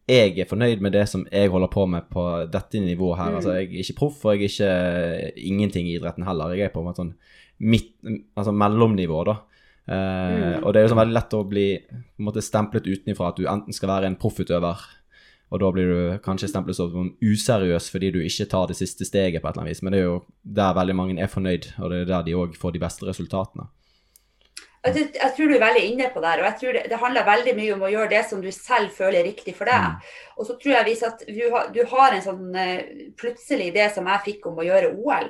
jeg er fornøyd med det som jeg holder på med på dette nivået her. Mm. Altså, jeg er ikke proff, og jeg er ikke ingenting i idretten heller. Jeg er på en måte sånn midt, altså mellomnivå, da. Eh, Mm. Og det er jo sånn veldig lett å bli på en måte stemplet utenfra at du enten skal være en proffutøver, og da blir du kanskje stemplet som useriøs fordi du ikke tar det siste steget på et eller annet vis. Men det er jo der veldig mange er fornøyd, og det er der de òg får de beste resultatene. Jeg, tror- jeg tror du er veldig inne på det. og jeg tror det, det handler veldig mye om å gjøre det som du selv føler er riktig for deg. Og så tror jeg hvis at du har, du har en sånn eh, plutselig idé som jeg fikk om å gjøre OL,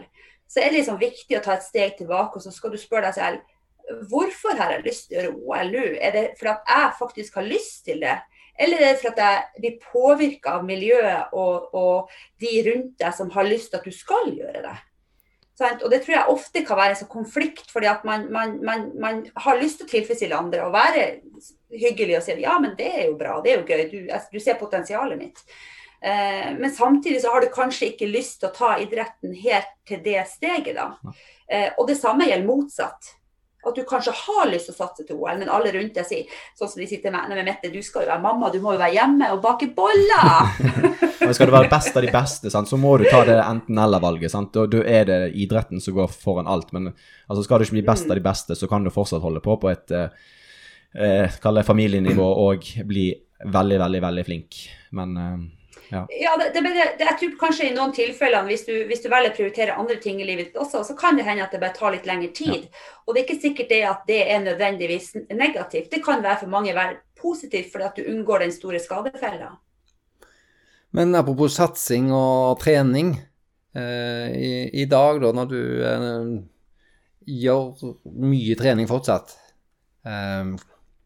så er det liksom viktig å ta et steg tilbake og så skal du spørre deg selv hvorfor har jeg lyst til å gjøre OL nå? Er det for at jeg faktisk har lyst til det? Eller er det for at jeg blir påvirka av miljøet og, og de rundt deg som har lyst til at du skal gjøre det? Og det tror jeg ofte kan være en sånn konflikt, fordi at man, man, man, man har lyst til å tilfredsstille andre og være hyggelig og si ja, men det er jo bra, det er jo gøy, du, du ser potensialet mitt. Eh, men samtidig så har du kanskje ikke lyst til å ta idretten helt til det steget, da. Eh, og det samme gjelder motsatt. At du kanskje har lyst til å satse til OL, men alle rundt deg sier sånn som de sier til meg med Mette, du skal jo være mamma, du må jo være hjemme og bake boller. Og skal du være best av de beste, sant, så må du ta det enten-eller-valget. Da, Da er det idretten som går foran alt. Men altså, skal du ikke bli best av de beste, så kan du fortsatt holde på på et eh, eh, familienivå og bli veldig, veldig, veldig flink. Men eh, ja. Ja, det, det, det, jeg tror kanskje i noen tilfeller, hvis du, hvis du velger å prioritere andre ting i livet ditt også, så kan det hende at det bare tar litt lengre tid. Og det er ikke sikkert det at det er nødvendigvis negativt. Det kan være for mange være positivt fordi at du unngår den store skadefella. Men apropos satsing og trening. Eh, i, I dag, da, når du eh, gjør mye trening fortsatt eh,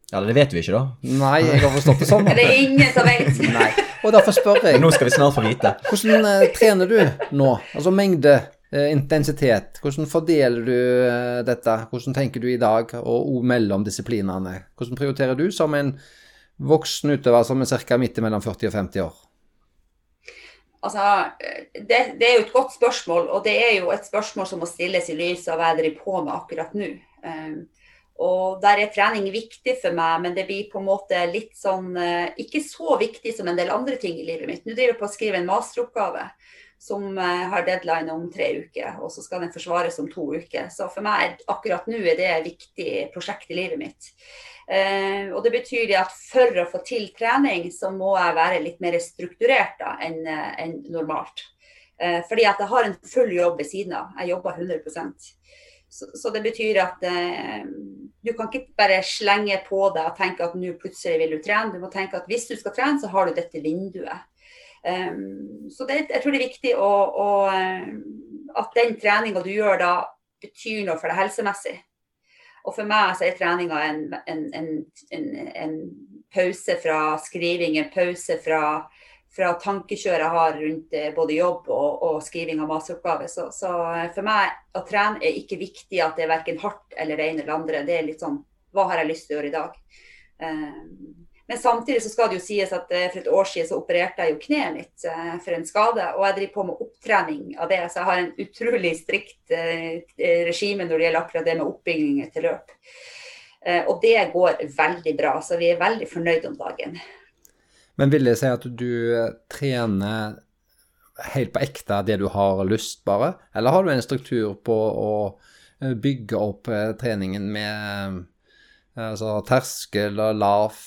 ja, det vet vi ikke, da. Nei, jeg har forstått det sånn. Det er ingen som vet. Nei. Og derfor spør jeg, Men nå skal vi snart få vite. hvordan eh, trener du nå? Altså mengde, eh, intensitet. Hvordan fordeler du eh, dette? Hvordan tenker du i dag, og mellom disiplinene? Hvordan prioriterer du som en voksen utøver som er ca. midt mellom 40 og 50 år? Altså, det, det er jo et godt spørsmål, og det er jo et spørsmål som må stilles i lys av hva jeg driver på med akkurat nå. Um, og der er trening viktig for meg, men det blir på en måte litt sånn eh, Ikke så viktig som en del andre ting i livet mitt. Nå driver jeg på å skrive en masteroppgave som eh, har deadline om tre uker, og så skal den forsvares om to uker. Så for meg akkurat nå er det et viktig prosjekt i livet mitt. Uh, og det betyr at for å få til trening, så må jeg være litt mer strukturert enn enn normalt. Uh, fordi at jeg har en full jobb ved siden av. Jeg jobber 100 så, så det betyr at eh, du kan ikke bare slenge på deg og tenke at nå plutselig vil du trene. Du må tenke at hvis du skal trene, så har du dette vinduet. Um, så det, jeg tror det er viktig å, å, eh, at den treninga du gjør da, betyr noe for deg helsemessig. Og for meg så er treninga en, en, en, en, pause fra skriving, en pause fra, fra tankekjøret jeg har rundt eh, både jobb og, og skriving av masteroppgave. Så, så eh, for meg å trene er ikke viktig at det er verken hardt eller det ene eller andre. Det er litt sånn hva har jeg lyst til å gjøre i dag? Um, men samtidig så skal det jo sies at eh, for et år siden så opererte jeg jo kneet mitt eh, for en skade. Og jeg driver på med opptrening av det, så jeg har en utrolig strikt eh, regime når det gjelder akkurat det med oppbygging til løp. Eh, og det går veldig bra, så vi er veldig fornøyd om dagen. Men vil det si at du eh, trener helt på ekte det du har lyst, bare? Eller har du en struktur på å eh, bygge opp eh, treningen med altså terskel og lav,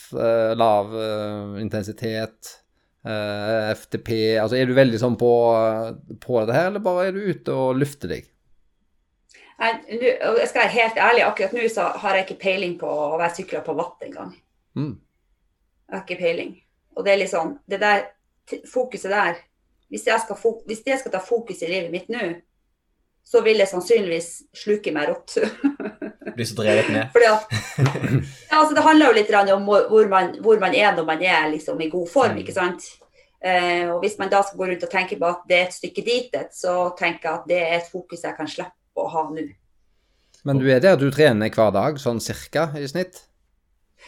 lav intensitet, FTP Altså er du veldig sånn på, på det her, eller bare er du ute og lufter deg? Nei, nu, jeg skal være helt ærlig, akkurat nå så har jeg ikke peiling på å være sykla på vatt engang. Mm. Jeg har ikke peiling. Og det er litt sånn, det der fokuset der hvis jeg, skal hvis jeg skal ta fokus i livet mitt nå, så vil det sannsynligvis sluke meg rått. Blir så drevet med. Fordi at, ja, altså det handler jo litt om hvor hvor man, hvor man er når man er liksom i god form, ikke sant. Eh, og hvis man da skal gå rundt og tenke på at det er et stykke dit, så tenker jeg at det er et fokus jeg kan slippe å ha nå. Men du er der du trener hver dag, sånn cirka i snitt?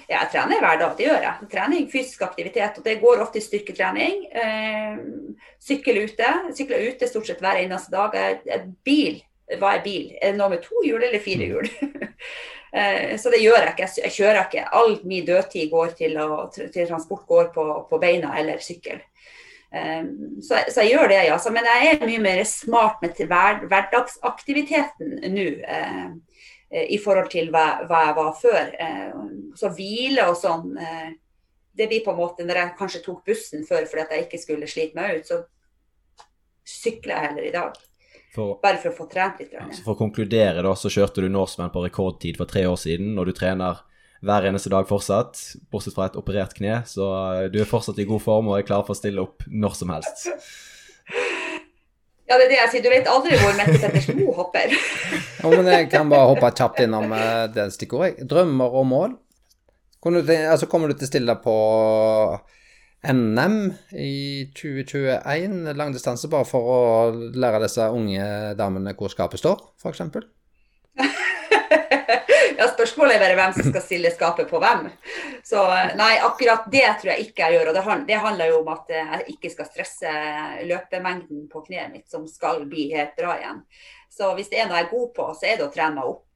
Ja, jeg trener hver dag, det gjør jeg. Trening, fysisk aktivitet. Og det går ofte i styrketrening. Eh, sykkel ute. Sykler ute stort sett hver eneste dag. Bil, hva er bil? Er det noe med to hjul eller fire hjul? eh, så det gjør jeg ikke. Jeg kjører ikke. All min dødtid går til, å, til transport går på, på beina eller sykkel. Eh, så, så, jeg gjør det, ja. Men jeg er mye mer smart med til hver, hverdagsaktiviteten nå. Eh, i forhold til hva, hva, jeg var før. Eh, så hvile og sånn eh, Det blir på en måte Når jeg kanskje tok bussen før fordi at jeg ikke skulle slite meg ut, så sykler jeg heller i dag. For, Bare for å få trent litt. Ja, så for å konkludere, da, så kjørte du Norseman på rekordtid for tre år siden, og du trener hver eneste dag fortsatt, bortsett fra et operert kne, så du er fortsatt i god form og er klar for å stille opp når som helst. Ja, det er det jeg sier. Du vet aldri hvor Mette Pettersen Moe hopper. Ja, men jeg kan bare hoppe kjapt innom eh, det stikkordet. Drømmer og mål. Kommer du til, altså kommer du til å stille på NM i 2021, langdistanse, bare for å lære disse unge damene hvor skapet står, f.eks.? Spørsmålet er bare hvem som skal stille skapet på hvem. Så nei, akkurat det tror jeg ikke jeg gjør. Og det, handler jo om at eh, jeg ikke skal stresse løpemengden på kneet mitt, som skal bli helt bra igjen. Så hvis det er noe jeg er god på, så er det å trene meg opp eh,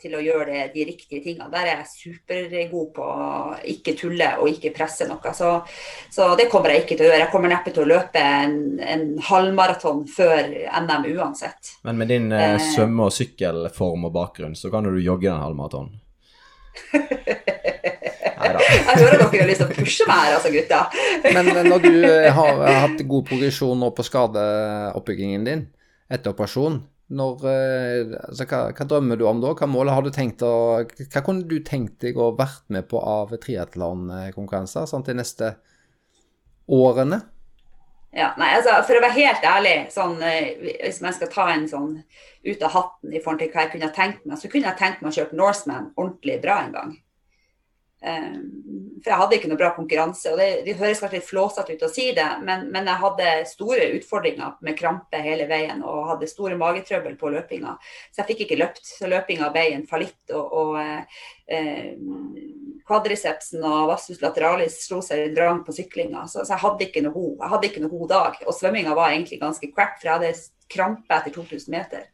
til å gjøre det, de riktige tingene. Der er jeg supergod på å ikke tulle og ikke presse noe. Så, så det kommer jeg ikke til å gjøre. Jeg kommer neppe til å løpe en, en halvmaraton før NM uansett. Men med din eh, Eh. svømme- og sykkelform og bakgrunn, så kan du jogge den halvmaratonen. Jeg hører dere har lyst til å pushe meg her, altså, gutta. Men når du eh, har hatt god progresjon nå på skadeoppbyggingen din etter operasjon, når, eh, altså, hva, hva drømmer du om da? Hva mål har du tenkt å Hva kunne du tenkt deg å vært med på av triatlonkonkurranser sånn de neste årene? Ja, nei, altså, For å være helt ærlig, sånn, eh, hvis man skal ta en sånn ut av hatten i forhold til hva jeg kunne tenkt meg, så kunne jeg tenkt meg å kjøre Norseman ordentlig bra en gang. Eh, for jeg hadde ikke noe bra konkurranse. og Det, det høres kanskje litt flåsete ut å si det, men, men jeg hadde store utfordringer med krampe hele veien og hadde store magetrøbbel på løpinga. Så jeg fikk ikke løpt. Så løpinga ble en fallitt. og, og eh, Kvadricepsen og vastus lateralis slo seg i drang på syklinga, så, så jeg hadde ikke noe god, jeg hadde ikke noe god dag. Og svømminga var egentlig ganske crap, for jeg hadde krampe etter 2000 meter.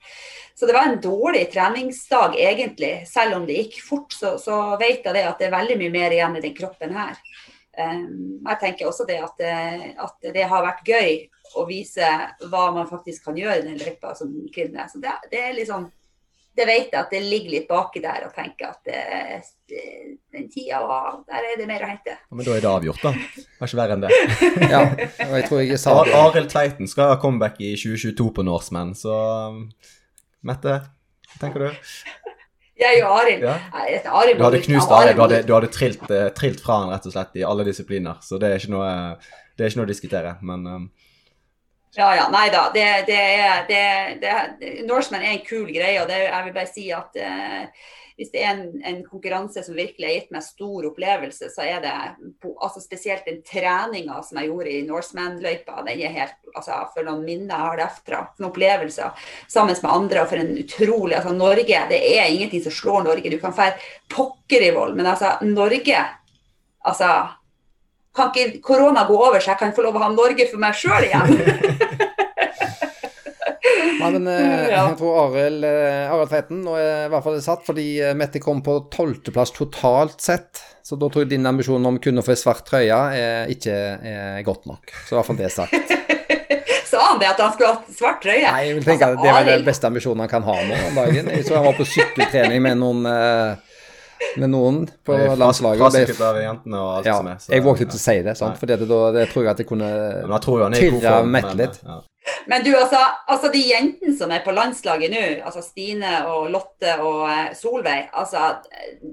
Så det var en dårlig treningsdag egentlig. Selv om det gikk fort, så, så vet jeg det at det er veldig mye mer igjen i den kroppen her. Um, jeg tenker også det at, det at det har vært gøy å vise hva man faktisk kan gjøre i den løypa som kvinne. Så det, det er liksom det vet jeg at det ligger litt baki der og tenker at det, det, den tida var Der er det mer å hente. Men da er det avgjort, da. Det er ikke verre enn det. Ja, og jeg tror jeg sa det. Arild Tveiten skal ha comeback i 2022 på Norseman, så um, Mette, hva tenker du? Jeg og Arild Ja. Arild Du hadde knust Arild Arild, du hadde, du hadde trilt, eh, trilt fra han rett og slett i alle disipliner, så det er ikke noe, det er ikke noe å diskutere. Men um, Ja, ja, nei da. Det, det er, det, det, Norseman er en kul greie. og det, Jeg vil bare si at eh, hvis det er en, en konkurranse som virkelig har gitt meg stor opplevelse, så er det altså spesielt den treninga som jeg gjorde i Norseman-løypa. Den er helt, altså For noen minner jeg har derfra, for noen opplevelser sammen med andre. og for en utrolig, altså Norge, det er ingenting som slår Norge. Du kan fære pokker i vold, men altså Norge altså kan ikke korona gå over, så jeg kan få lov å ha Norge for meg sjøl igjen? Ja, men eh, jeg tror Arild eh, Arild Tveiten nå er i hvert fall satt, fordi eh, Mette kom på tolvteplass totalt sett. Så da tror jeg din ambisjon om kun å få ei svart trøye er ikke er godt nok. Så i hvert fall det er sagt. Sa han det at han skulle ha svart trøye? Nei, jeg vil tenke at Altså, det er vel den beste ambisjonen han kan ha nå om dagen. Jeg så han var på sykkeltrening med noen, med noen på landslaget. og Frasykket av jentene og alt Ja, som er. så- jeg våget ikke å si det, sant? For det, da, det tror jeg at jeg kunne Tirra form. Mette men, litt. ja. Men du, altså, altså de jentene som er på landslaget nå, altså Stine og Lotte og eh, Solveig, altså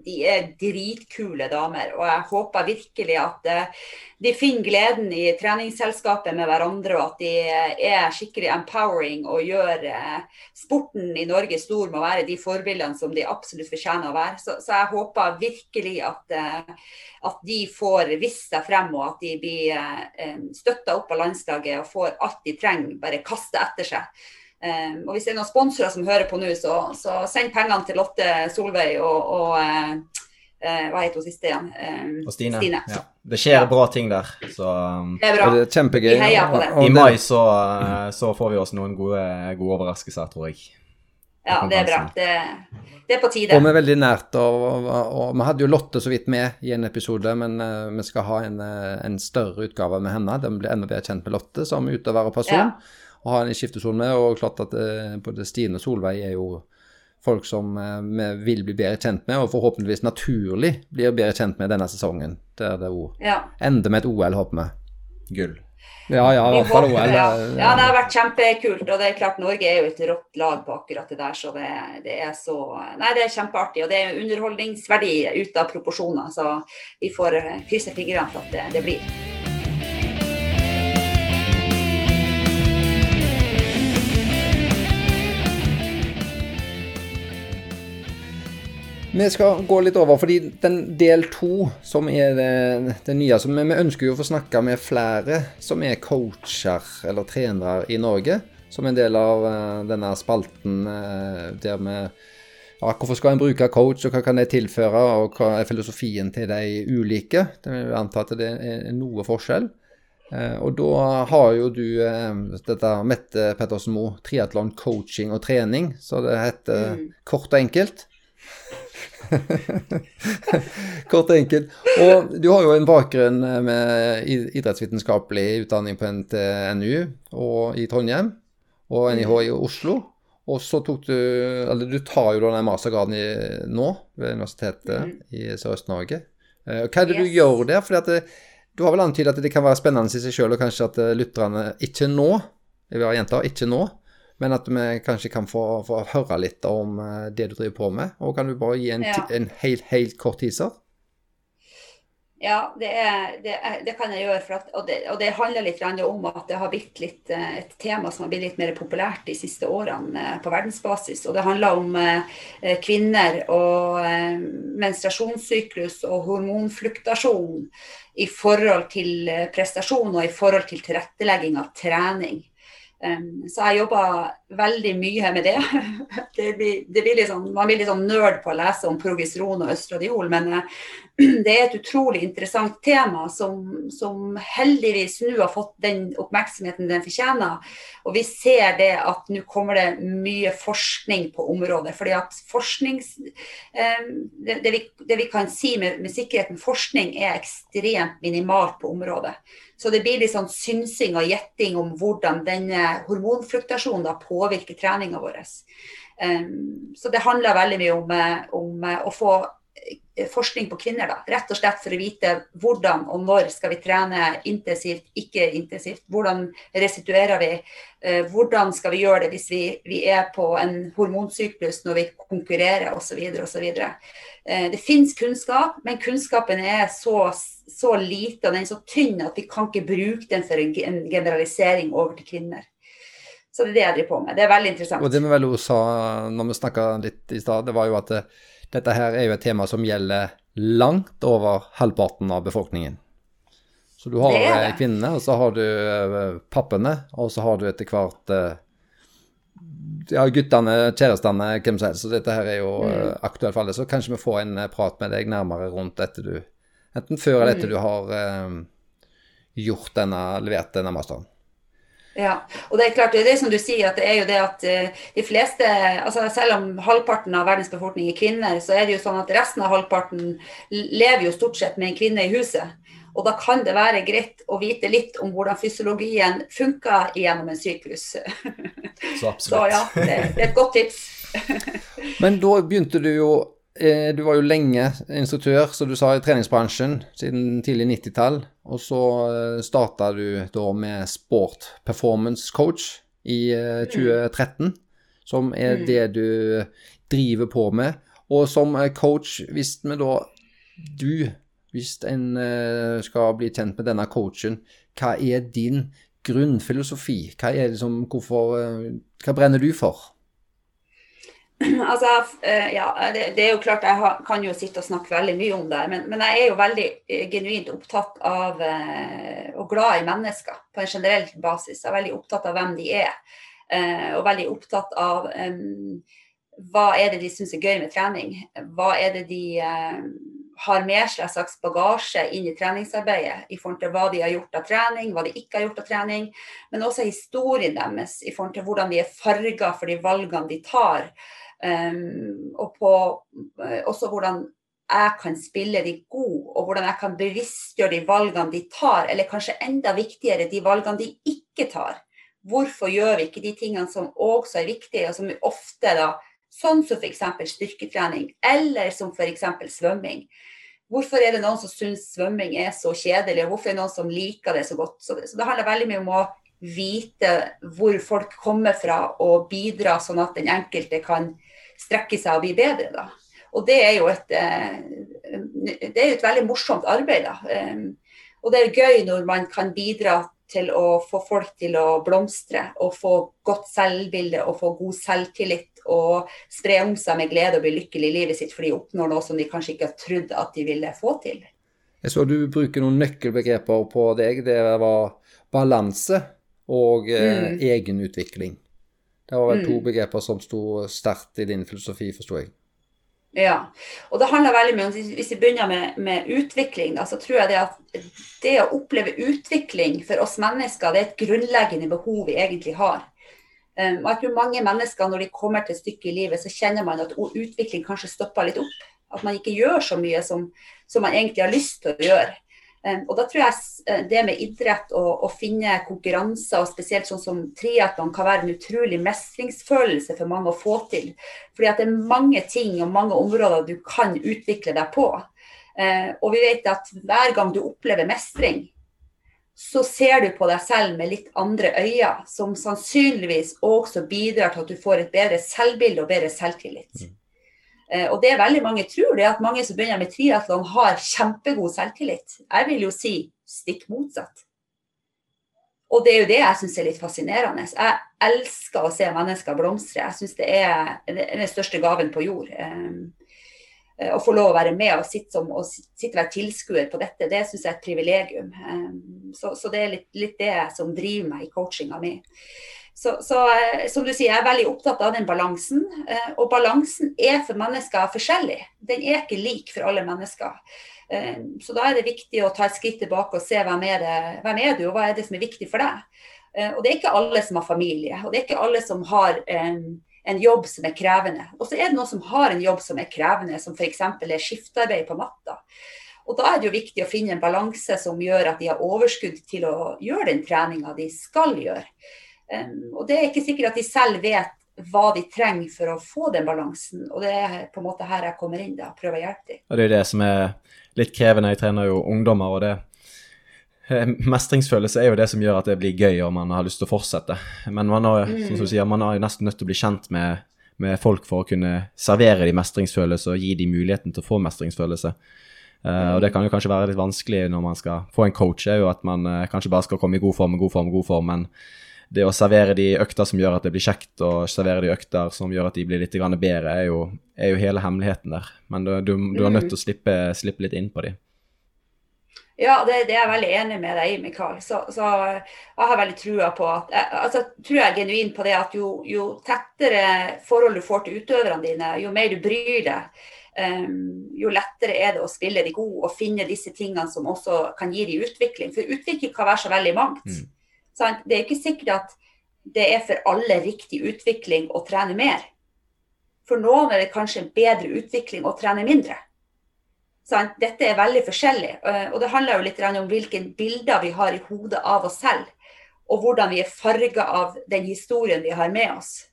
de er dritkule damer. Og jeg håper virkelig at eh, de finner gleden i treningsselskapet med hverandre, og at de eh, er skikkelig empowering og gjør eh, sporten i Norge stor med å være de forbildene som de absolutt fortjener å være. Så, så jeg håper virkelig at, eh, at de får vist seg frem, og at de blir støtta opp av landslaget og får alt de trenger, bare kaste etter seg. Og Hvis det er noen sponsorer som hører på nå, så, så send pengene til Lotte Solveig og, og eh, eh, hva heter hun siste igjen? Um, Og Stine. Stine. Ja. Det skjer bra ting der, så Det er bra. Det er kjempegøy. Vi heier på det. i mai så, uh, så får vi oss noen gode, gode overraskelser, tror jeg. Ja, det er bra. Det, det er på tide. Og vi er veldig nært, og, og, og vi hadde jo Lotte så vidt med i en episode, men uh, vi skal ha en, eh, en større utgave med henne. Den blir enda bedre kjent med Lotte som utøver og person. Ja. Og ha en i skiftesonen med, og klart at uh, både Stine og Solveig er jo folk som vi vil bli bedre kjent med, og forhåpentligvis naturlig blir bedre kjent med denne sesongen. Der det ja. ender med et OL, håper vi. Gull. Ja, ja, i hvert fall OL. Ja. ja. det har vært kjempekult. Og det er klart Norge er jo et rått lag på akkurat det der, så det, det, er så Nei, det er kjempeartig. Og det er underholdningsverdi ute av proporsjoner, så vi får krysse fingrene for at det, det blir. Vi skal gå litt over, fordi den del to, som er det, det nye som vi, vi, ønsker jo å få snakke med flere som er coacher eller trenere i Norge. Som en del av uh, denne spalten uh, der vi ja, Hvorfor skal en bruke coach, og hva kan det tilføre, og hva er filosofien til de ulike? Det vil anta at det er noe forskjell. Uh, og da har jo du dette Mette Pettersen Moe, triatlon coaching og trening, så det heter mm. kort og enkelt. Kort og enkelt. Og du har jo en bakgrunn med idrettsvitenskapelig utdanning på NTNU og i Trondheim og NIH i Oslo. Og så tok du Eller du tar jo denne mastergraden nå ved Universitetet mm. i Sørøst-Norge. Eh, hva er det yes. du gjør der? At det, du har vel antydet at det kan være spennende i seg sjøl, og kanskje at lytterne ikke nå, jeg vil ha jenter, ikke nå, men at vi kanskje kan få, få høre litt om eh, det du driver på med. Og kan du bare gi en, ja. en helt, helt kort teaser? Ja, det, er, det, er, det, kan jeg gjøre. At, og, det, og, det, handler litt om at det har blitt litt, eh, et tema som har blitt litt mer populært de siste årene eh, på verdensbasis. Og det handler om kvinner og menstruasjonssyklus og hormonfluktasjon i forhold til prestasjon og i forhold til tilrettelegging av trening. Så jeg jobber veldig mye med det. det, blir, det blir liksom, man blir litt sånn nerd på å lese om progesteron og østradiol, men uh, det er et utrolig interessant tema som, som, heldigvis nå har fått den oppmerksomheten den fortjener. Og vi ser det at nå kommer det mye forskning på området. fordi at forsknings, det, det, vi, det, vi, kan si med, med sikkerhet med forskning er ekstremt minimalt på området. Så det blir litt sånn synsing og gjetting om hvordan denne hormonfluktasjonen da påvirker treninga vår. Um, så det handler veldig mye om, eh, om, eh, å få forskning på kvinner, da. Rett og slett for å vite hvordan og når skal vi trene intensivt, ikke intensivt. Hvordan restituerer vi? hvordan skal vi gjøre det hvis vi, vi er på en hormonsyklus når vi konkurrerer osv. osv. Eh, det finnes kunnskap, men kunnskapen er så, så, lite og den er så tynn at vi kan ikke bruke den for en generalisering over til kvinner. Så det er det jeg driver på med. Det er veldig interessant. Og det vi vel sa når vi snakka litt i stad, det var jo at eh, dette her er jo et tema som gjelder langt over halvparten av befolkningen. Så du har eh, kvinnene, og så har du pappene, og så har du etter hvert ja, guttene, kjærestene, hvem som helst. Så dette her er jo mm. aktuelt for alle. Så kanskje vi får en prat med deg nærmere rundt dette du Enten før eller etter du har um, gjort denne, levert denne masteren. Ja, og det er klart, det er det som du sier, at det er jo det at de fleste altså Selv om halvparten av verdens befolkning er kvinner, så er det jo sånn at resten av halvparten lever jo stort sett med en kvinne i huset. Og da kan det være greit å vite litt om hvordan fysiologien funker gjennom en syklus. Så absolutt. Så ja, det, det er et godt tips. Men da begynte du jo eh, Du var jo lenge instruktør, som du sa, i treningsbransjen siden tidlig 90-tall. Og så eh, starta du da med Sport Performance Coach i 2013, mm. som er mm. det du driver på med. Og som coach, hvis vi da Du hvis en skal bli kjent med denne coachen, hva er din grunnfilosofi? Hva er liksom hvorfor, hva brenner du for? Altså, uh, ja, det, det, er jo klart jeg kan jo sitte og snakke veldig mye om det, men, men jeg er jo veldig genuint opptatt av og glad i mennesker på en generell basis. Jeg er veldig opptatt av hvem de er, og veldig opptatt av hva er det de syns er gøy med trening? Hva er det de har med seg slags bagasje inn i treningsarbeidet i forhold til hva de har gjort av trening, hva de ikke har gjort av trening, men også historien deres i forhold til hvordan de er farga for de valgene de tar. Um, og på, uh, også hvordan jeg kan spille de gode, og hvordan jeg kan bevisstgjøre de valgene de tar, eller kanskje enda viktigere, de valgene de ikke tar. Hvorfor gjør vi ikke de tingene som også er viktige, og som ofte da Sånn som f.eks. styrketrening, eller som f.eks. svømming. Hvorfor er det noen som syns svømming er så kjedelig, og hvorfor er det noen som liker det så godt? Så det, så det handler veldig mye om å vite hvor folk kommer fra, og bidra sånn at den enkelte kan strekke seg og bli bedre. da. Og det er jo et, eh, det er et veldig morsomt arbeid. da. Og det er gøy når man kan bidra til å få folk til å blomstre og få godt selvbilde og få god selvtillit og spre om seg med glede og bli lykkelig i livet sitt for de oppnår noe som de kanskje ikke har trodd at de ville få til. Jeg så du bruker noen nøkkelbegreper på deg. Det var balanse og eh, mm. egenutvikling. Det var vel to mm. begreper som sto sterkt i din filosofi, forsto jeg. Ja, og det handler veldig mye om Hvis vi begynner med, med, utvikling, da, så tror jeg det at det å oppleve utvikling for oss mennesker, det er et grunnleggende behov vi egentlig har. Um, og jeg tror mange mennesker når de kommer til et stykke i livet, så kjenner man at utvikling kanskje stopper litt opp. At man ikke gjør så mye som, som man egentlig har lyst til å gjøre. Og da tror jeg eh, det med idrett og å finne konkurranser, og spesielt sånn som triatlon, kan være en utrolig mestringsfølelse for mange å få til. Fordi at det er mange ting og mange områder du kan utvikle deg på. Eh, og vi vet at hver gang du opplever mestring, så ser du på deg selv med litt andre øyne, som sannsynligvis også bidrar til at du får et bedre selvbilde og bedre selvtillit. Eh, og det veldig mange tror, det er at mange som begynner med triatlon, har kjempegod selvtillit. Jeg vil jo si stikk motsatt. Og det er jo det jeg syns er litt fascinerende. Jeg elsker å se mennesker blomstre. Jeg syns det er den største gaven på jord. Eh, å få lov å være med og sitte, som, og sitte være tilskuer på dette, det syns jeg er et privilegium. Eh, så, så, det er litt, litt det som driver meg i coachinga mi. Så, så, eh, som du sier, jeg er veldig opptatt av den balansen. Eh, og balansen er for mennesker forskjellig. Den er ikke lik for alle mennesker. Eh, så da er det viktig å ta et skritt tilbake og se hvem er, det, hvem er du, og hva er det som er viktig for deg. Og det er ikke alle som har familie, og det er ikke alle som har en, en jobb som er krevende. Og så er det noen som har en jobb som er krevende, som f.eks. er skiftarbeid på natta. Og da er det jo viktig å finne en balanse som gjør at de har overskudd til å gjøre den treninga de skal gjøre. Og det er ikke sikkert at de selv vet hva de trenger for å få den balansen. Og det er på en måte her jeg kommer inn, da, prøver å hjelpe dem. Og det er jo det som er litt krevende. Jeg trener jo ungdommer, og det eh, Mestringsfølelse er jo det som gjør at det blir gøy og man har lyst til å fortsette. Men man, har, mm. som du sier, man er nesten nødt til å bli kjent med, med folk for å kunne servere de mestringsfølelse og gi de muligheten til å få mestringsfølelse. Uh, og Det kan jo kanskje være litt vanskelig når man skal få en coach, er jo at man uh, kanskje bare skal komme i god form, god form, god form, men det å servere de økter som gjør at det blir kjekt, og servere de økter som gjør at de blir litt bedre, er jo, er jo hele hemmeligheten der. Men du, du, du er nødt til å slippe, slippe litt inn på de. Ja, det, det, er jeg veldig enig med deg i, Mikael. Så, så jeg har veldig trua på at altså, tror jeg genuint på det at jo, jo, tettere forhold du får til utøverne dine, jo mer du bryr deg, um, jo lettere er det å spille de gode og finne disse tingene som også kan gi de utvikling. For utvikling kan være så veldig mangt. Mm. Det er ikke sikkert at det er for alle riktig utvikling å trene mer. For noen er det kanskje en bedre utvikling å trene mindre. Dette er veldig forskjellig. Eh, og det handler jo litt om hvilke bilder vi har i hodet av oss selv. Og hvordan vi er farga av den historien vi har med oss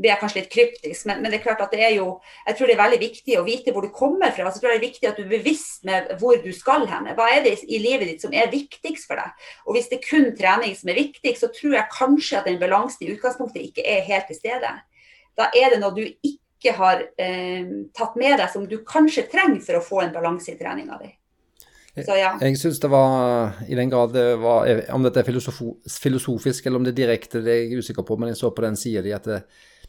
det er kanskje litt kryptisk, men, men, det er klart at det er jo Jeg tror det er veldig viktig å vite hvor du kommer fra. Altså, jeg tror det er viktig at du er bevisst med hvor du skal hen. Hva er det i livet ditt som er viktigst for deg? Og hvis det er kun trening som er viktig, så tror jeg kanskje at den balansen i utgangspunktet ikke er helt til stede. Da er det noe du ikke har eh, tatt med deg som du kanskje trenger for å få en balanse i treninga di. Så, ja. Jeg syns det var, i den grad det var Om dette er filosofisk eller om det er direkte, det er jeg usikker på, men jeg så på den sida di at det,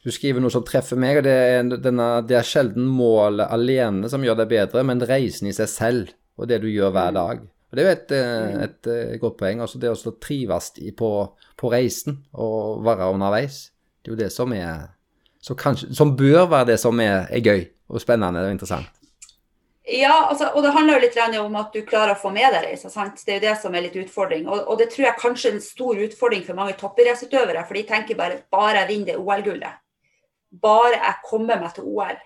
du skriver noe som treffer meg, og det er, denne, det er sjelden målet alene som gjør deg bedre, men reisen i seg selv og det du gjør hver mm. dag. Og Det er jo et, eh, mm. et, et eh, godt poeng. altså Det å trives på, på, reisen og være underveis. Det er jo det som er kanskje, Som bør være det som er, er, gøy og spennende og interessant. Ja, altså, og det handler jo litt om at du klarer å få med deg reisa. Det er jo det som er litt utfordring. Og, og, det tror jeg kanskje er en stor utfordring for mange toppidrettsutøvere. For de tenker bare bare jeg vinner det OL-gullet bare jeg kommer meg til OL.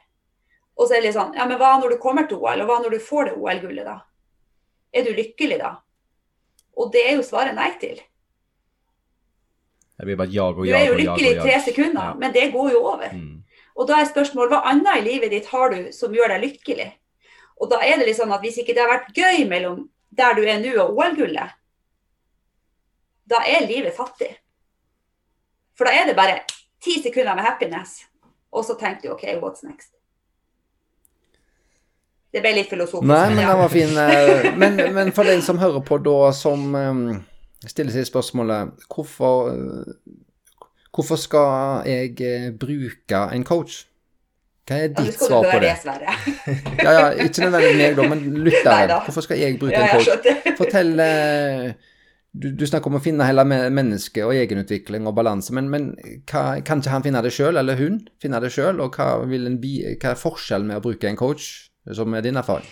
Og så er det litt sånn Ja, men hva når du kommer til OL, og hva når du får det OL-gullet, da? Er du lykkelig da? Og det er jo svaret nei til. Jeg blir bare jag og jag og jag. Du er jo lykkelig i tre sekunder, ja. men det går jo over. Mm. Og da er spørsmålet hva annet i livet ditt har du som gjør deg lykkelig? Og da er det litt sånn at hvis ikke det har vært gøy mellom der du er nå og OL-gullet, da er livet fattig. For da er det bare ti sekunder med happiness, og så tenkte du OK, what's next? Det ble litt filosofisk. Nei, men den var fin. eh, Men, men for den som hører på da, som um, stiller seg spørsmålet hvorfor, eh, hvorfor skal jeg eh, bruke en coach? Hva er ditt svar på det? Ja, ja, ikke nødvendigvis meg, da, men lytteren. Hvorfor skal jeg bruke en coach? Fortell eh, du, du snakker om å finne hele me- mennesket og egenutvikling og balanse, men, men hva, kan ikke han finne det sjøl, eller hun finne det sjøl? Og hva, bi, hva er forskjellen med å bruke en coach, som er din erfaring?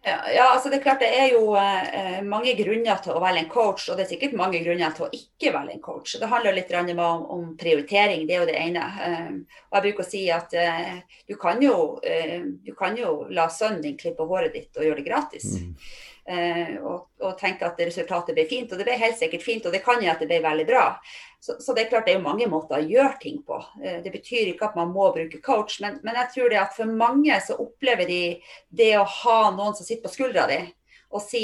Ja, ja, altså det er klart det er jo eh, mange grunner til å velge en coach, og det er sikkert mange grunner til å ikke velge en coach. Det handler litt om, om prioritering, det er jo det ene. Eh, og jeg bruker å si at eh, du, kan jo, eh, du kan jo la sønnen din klippe håret ditt og gjøre det gratis. Eh, og, og tenke at resultatet blir fint. Og det ble helt sikkert fint, og det kan jo at det ble veldig bra. Så, så det er klart det er mange måter å gjøre ting på. Eh, det betyr ikke at man må bruke coach, men, men jeg tror det at for mange så opplever de det å ha noen som sitter på skuldra di og si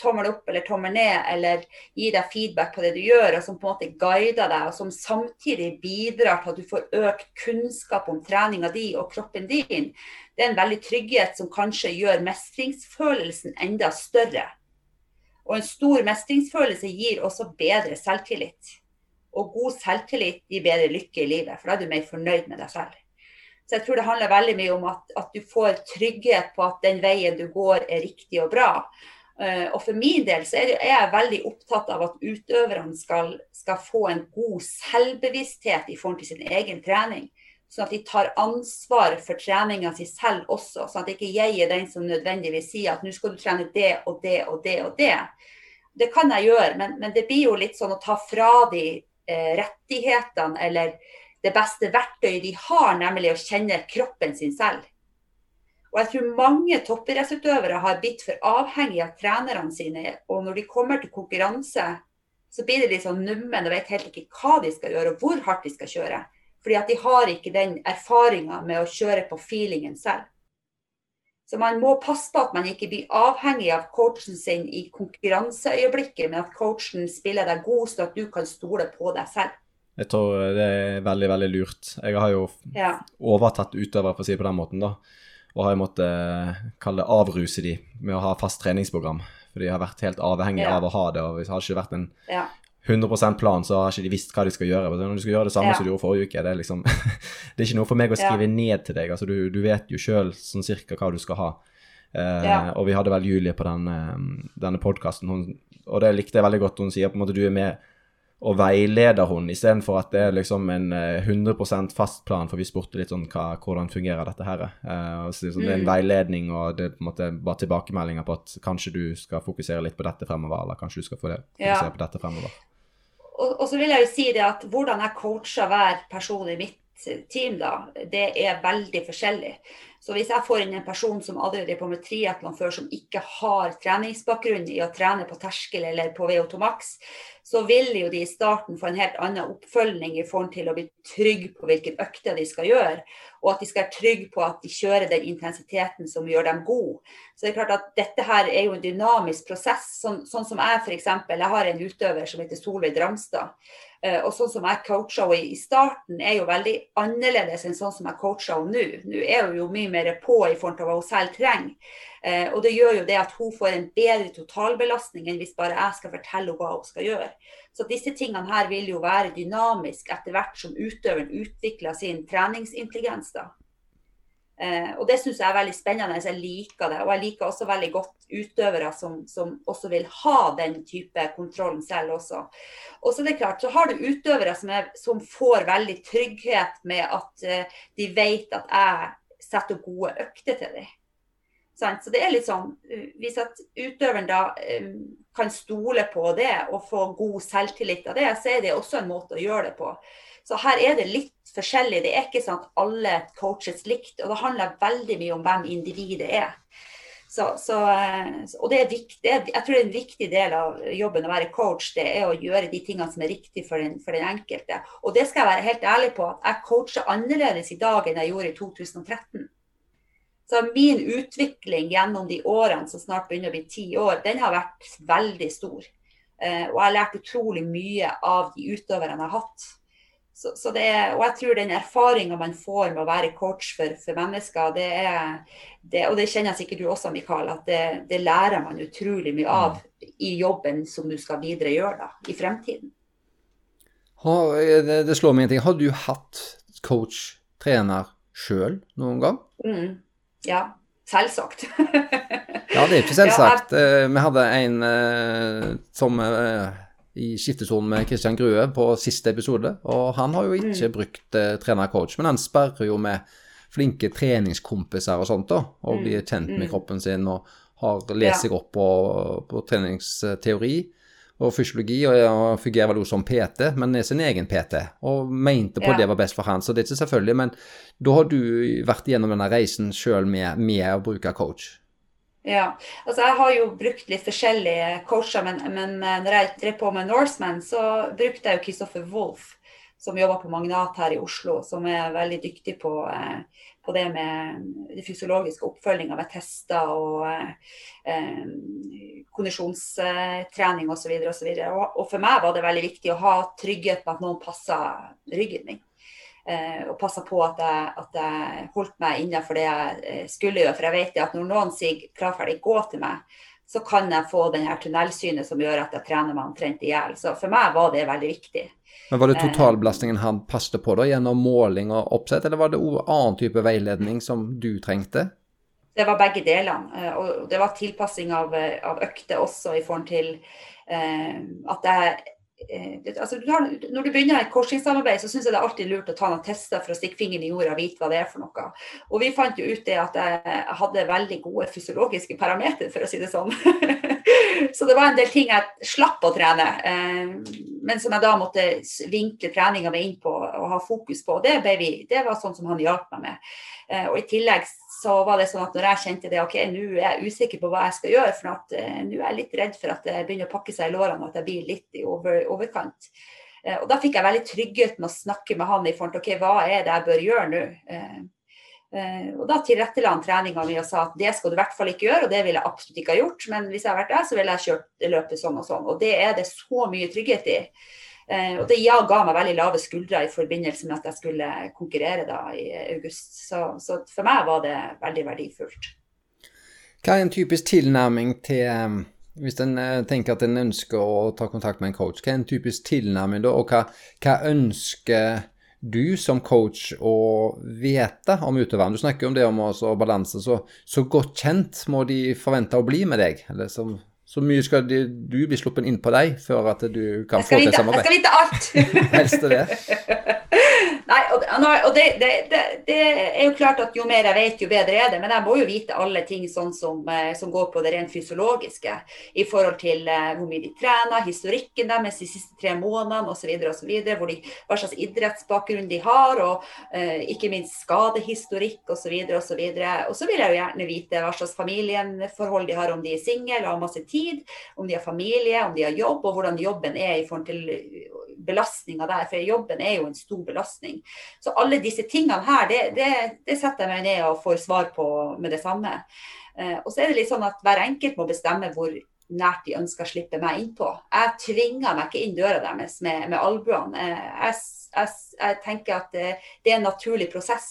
tommel opp eller tommel ned, eller gi deg feedback på det du gjør, og som på en måte guider deg, og som samtidig bidrar til at du får økt kunnskap om treninga di og kroppen din, det er en veldig trygghet som kanskje gjør mestringsfølelsen enda større. Og en stor mestringsfølelse gir også bedre selvtillit. Og god selvtillit gir bedre lykke i livet, for da er du mer fornøyd med deg selv. Så jeg tror det handler veldig mye om at, at du får trygghet på at den veien du går er riktig og bra. Uh, og for min del så er, det, er jeg veldig opptatt av at utøverne skal, skal få en god selvbevissthet i forhold til sin egen trening. Sånn at de tar ansvar for treninga si selv også. Sånn at ikke jeg er den som nødvendigvis sier at nå skal du trene det og det og det og det. Det kan jeg gjøre, men, men det blir jo litt sånn å ta fra de eh, rettighetene eller det beste verktøyet de har, nemlig å kjenne kroppen sin selv. Og jeg tror mange toppidrettsutøvere har blitt for avhengig av trenerne sine. Og når de kommer til konkurranse, så blir det litt sånn nummen og vet helt ikke hva de skal gjøre og hvor hardt de skal kjøre. Fordi at de har ikke den erfaringa med å kjøre på feelingen selv. Så man må passe på at man ikke blir avhengig av coachen sin i konkurranseøyeblikket, men at coachen spiller deg god, så at du kan stole på deg selv. Jeg tror det er veldig, veldig lurt. Jeg har jo Ja. overtatt utøvere, for å si det på den måten, da. Og har måttet eh, kalle det avruse de med å ha fast treningsprogram. For de har vært helt avhengige Ja. av å ha det. Og hvis det har ikke vært en ja. 100% plan, så har ikke de visst hva de skal gjøre. Men Når du skal gjøre det samme Ja. som du gjorde forrige uke, det er liksom Det er ikke noe for meg å Ja. skrive ned til deg. Altså, du, du vet jo sjøl sånn cirka hva du skal ha. Eh, Ja. Og vi hadde vel Julie på den, eh, denne podkasten, og det likte jeg veldig godt. Hun sier på en måte du er med og veileder hun, istedenfor at det er liksom en eh, 100% fast plan, for vi spurte litt sånn hva, hvordan fungerer dette her. Eh, og så, liksom, Det er en Mm. veiledning, og det er på en måte bare tilbakemeldinger på at kanskje du skal fokusere litt på dette fremover, eller kanskje du skal Ja. fokusere på dette fremover. Og, og så vil jeg jo si det at hvordan jeg coacher hver person i mitt team, da, det er veldig forskjellig. Så hvis jeg får inn en person som aldri er på med triatlon før, som ikke har treningsbakgrunn i å trene på terskel eller på VO2 Max, så vil jo de i starten få en helt annen oppfølging i forhold til å bli trygg på hvilken økte de skal gjøre, og at de skal være trygge på at de kjører den intensiteten som gjør dem gode. Så det er klart at dette her er jo en dynamisk prosess. Sånn, sånn som jeg f.eks. Jeg har en utøver som heter Solveig Dramstad. Eh, og sånn som jeg coacha henne i starten, er jo veldig annerledes enn sånn som jeg coacher henne nå. Nå er hun jo mye mer på i forhold til hva hun selv trenger. Eh, og det gjør jo det at hun får en bedre totalbelastning enn hvis bare jeg skal fortelle henne hva hun skal gjøre. Så disse tingene her vil jo være dynamisk etter hvert som utøveren utvikler sin treningsintelligens. da. Eh, og det syns jeg er veldig spennende. Jeg liker det. Og jeg liker også veldig godt utøvere som, som også vil ha den type kontrollen selv også. Og så er det klart, så har du utøvere som, er, som får veldig trygghet med at eh, de vet at jeg setter gode økter til dem. Så det er litt sånn, eh, Hvis at utøveren da eh, kan stole på det og få god selvtillit av det, så er det også en måte å gjøre det på. Så her er det litt forskjellig. Det er ikke sånn at alle coaches likt, og det handler veldig mye om hvem individet er. Så, så, og det er viktig, jeg tror det er en viktig del av jobben å være coach, det er å gjøre de tingene som er riktig for den, for den enkelte. Og det skal jeg være helt ærlig på, at jeg coacher annerledes i dag enn jeg gjorde i 2013. Så min utvikling gjennom de årene som snart begynner å bli ti år, den har vært veldig stor. Eh, og jeg har lært utrolig mye av de utøverne jeg har hatt. Så, så er, og jeg tror den erfaringa man får med å være coach for, for mennesker, det er, det, og det kjenner sikkert du også, Mikael, at det, det, lærer man utrolig mye av i jobben som du skal videre gjøre da, i fremtiden. det, det, slår meg en ting. Har du hatt coach, trener, sjøl noen gang? Mm, ja, selvsagt. ja, det er ikke selvsagt. Ja, jeg... Eh, vi hadde en uh, som i skiftesonen med Christian Grue på siste episode. Og han har jo ikke mm. brukt eh, trener-coach, men han sperrer jo med flinke treningskompiser og sånt, da, og mm. blir kjent med mm. kroppen sin og har lest seg opp på, på, treningsteori og fysiologi, og, og fungerer vel også som PT, men er sin egen PT, og mente på ja. det var best for han. Så det er ikke selvfølgelig, men da har du vært gjennom denne reisen sjøl med, med å bruke coach? Ja, altså jeg har jo brukt litt forskjellige coacher, men, men eh, når jeg drev på med Norseman, så brukte jeg jo Kristoffer Wolff, som jobber på Magnat her i Oslo, som er veldig dyktig på, eh, på det med det fysiologiske oppfølginga ved tester og eh, kondisjonstrening osv. Og, så videre, og, og for meg var det veldig viktig å ha trygghet på at noen passa ryggen min. Eh, og passa på at jeg, at jeg, holdt meg innenfor det jeg eh, skulle gjøre. For jeg vet at når noen sier 'klarferdig, gå til meg, så kan jeg få den her tunnelsynet som gjør at jeg trener meg omtrent i hjel. Så for meg var det veldig viktig. Men Var det eh, totalbelastningen han passet på da, gjennom måling og oppsett, eller var det annen type veiledning som du trengte? Det var begge delene. Og det var tilpassing av, av økter også i forhold til eh, at jeg Eh, altså, du tar, når du begynner et korsingssamarbeid så syns jeg det er alltid lurt å ta noen tester for å stikke fingeren i jorda og vite hva det er for noe. Og vi fant jo ut det at jeg hadde veldig gode fysiologiske parametere, for å si det sånn. så det var en del ting jeg slapp å trene, eh, men som jeg da måtte vinkle treninga mi inn på ha fokus på. Og Det, vi, det var sånn som han hjalp meg med. Eh, og i tillegg så var det sånn at når jeg kjente det, ok, nå er jeg usikker på hva jeg skal gjøre, for at uh, nå er jeg litt redd for at det begynner å pakke seg i lårene og at jeg blir litt i over, overkant. Uh, og da fikk jeg veldig trygghet med å snakke med han i forhold til ok, hva er det jeg bør gjøre nå. Uh, og da tilrettela han treninga mi og sa at det skal du i hvert fall ikke gjøre, og det ville jeg absolutt ikke ha gjort. Men hvis jeg har vært der, så ville jeg kjørt løpet sånn og sånn. Og det er det så mye trygghet i. Eh, og det ja, ga meg veldig lave skuldre i forbindelse med at jeg skulle konkurrere da i august. Så, så for meg var det veldig verdifullt. Hva er en typisk tilnærming til Hvis en uh, tenker at en ønsker å ta kontakt med en coach, hva er en typisk tilnærming da, og hva, hva ønsker du som coach å vite om utøveren? Du snakker om det om også balanse. Så, så godt kjent må de forvente å bli med deg? Eller som så mye skal du bli sluppet inn på deg før at du kan få til samarbeid? Jeg skal vite alt! Helst det. Nei, og, og det, det, det, det, er jo klart at jo mer jeg vet, jo bedre er det. Men jeg må jo vite alle ting sånn som, eh, som går på det rent fysiologiske. I forhold til uh, hvor mye de trener, historikken deres de siste tre månedene osv. Hva slags idrettsbakgrunn de har, og uh, ikke minst skadehistorikk osv. osv. Og så vil jeg jo gjerne vite hva slags familieforhold de har, om de er single og har masse tid, om de har familie, om de har jobb, og hvordan jobben er i forhold til belastninga der. For jobben er jo en stor belastning. Så alle disse tingene her, det, det, det setter jeg meg ned og får svar på med det samme. Eh, og så er det litt sånn at hver enkelt må bestemme hvor nært de ønsker å slippe meg innpå. Jeg tvinger meg ikke inn døra deres med, med albuene. Eh, jeg, jeg, jeg, tenker at det, det, er en naturlig prosess.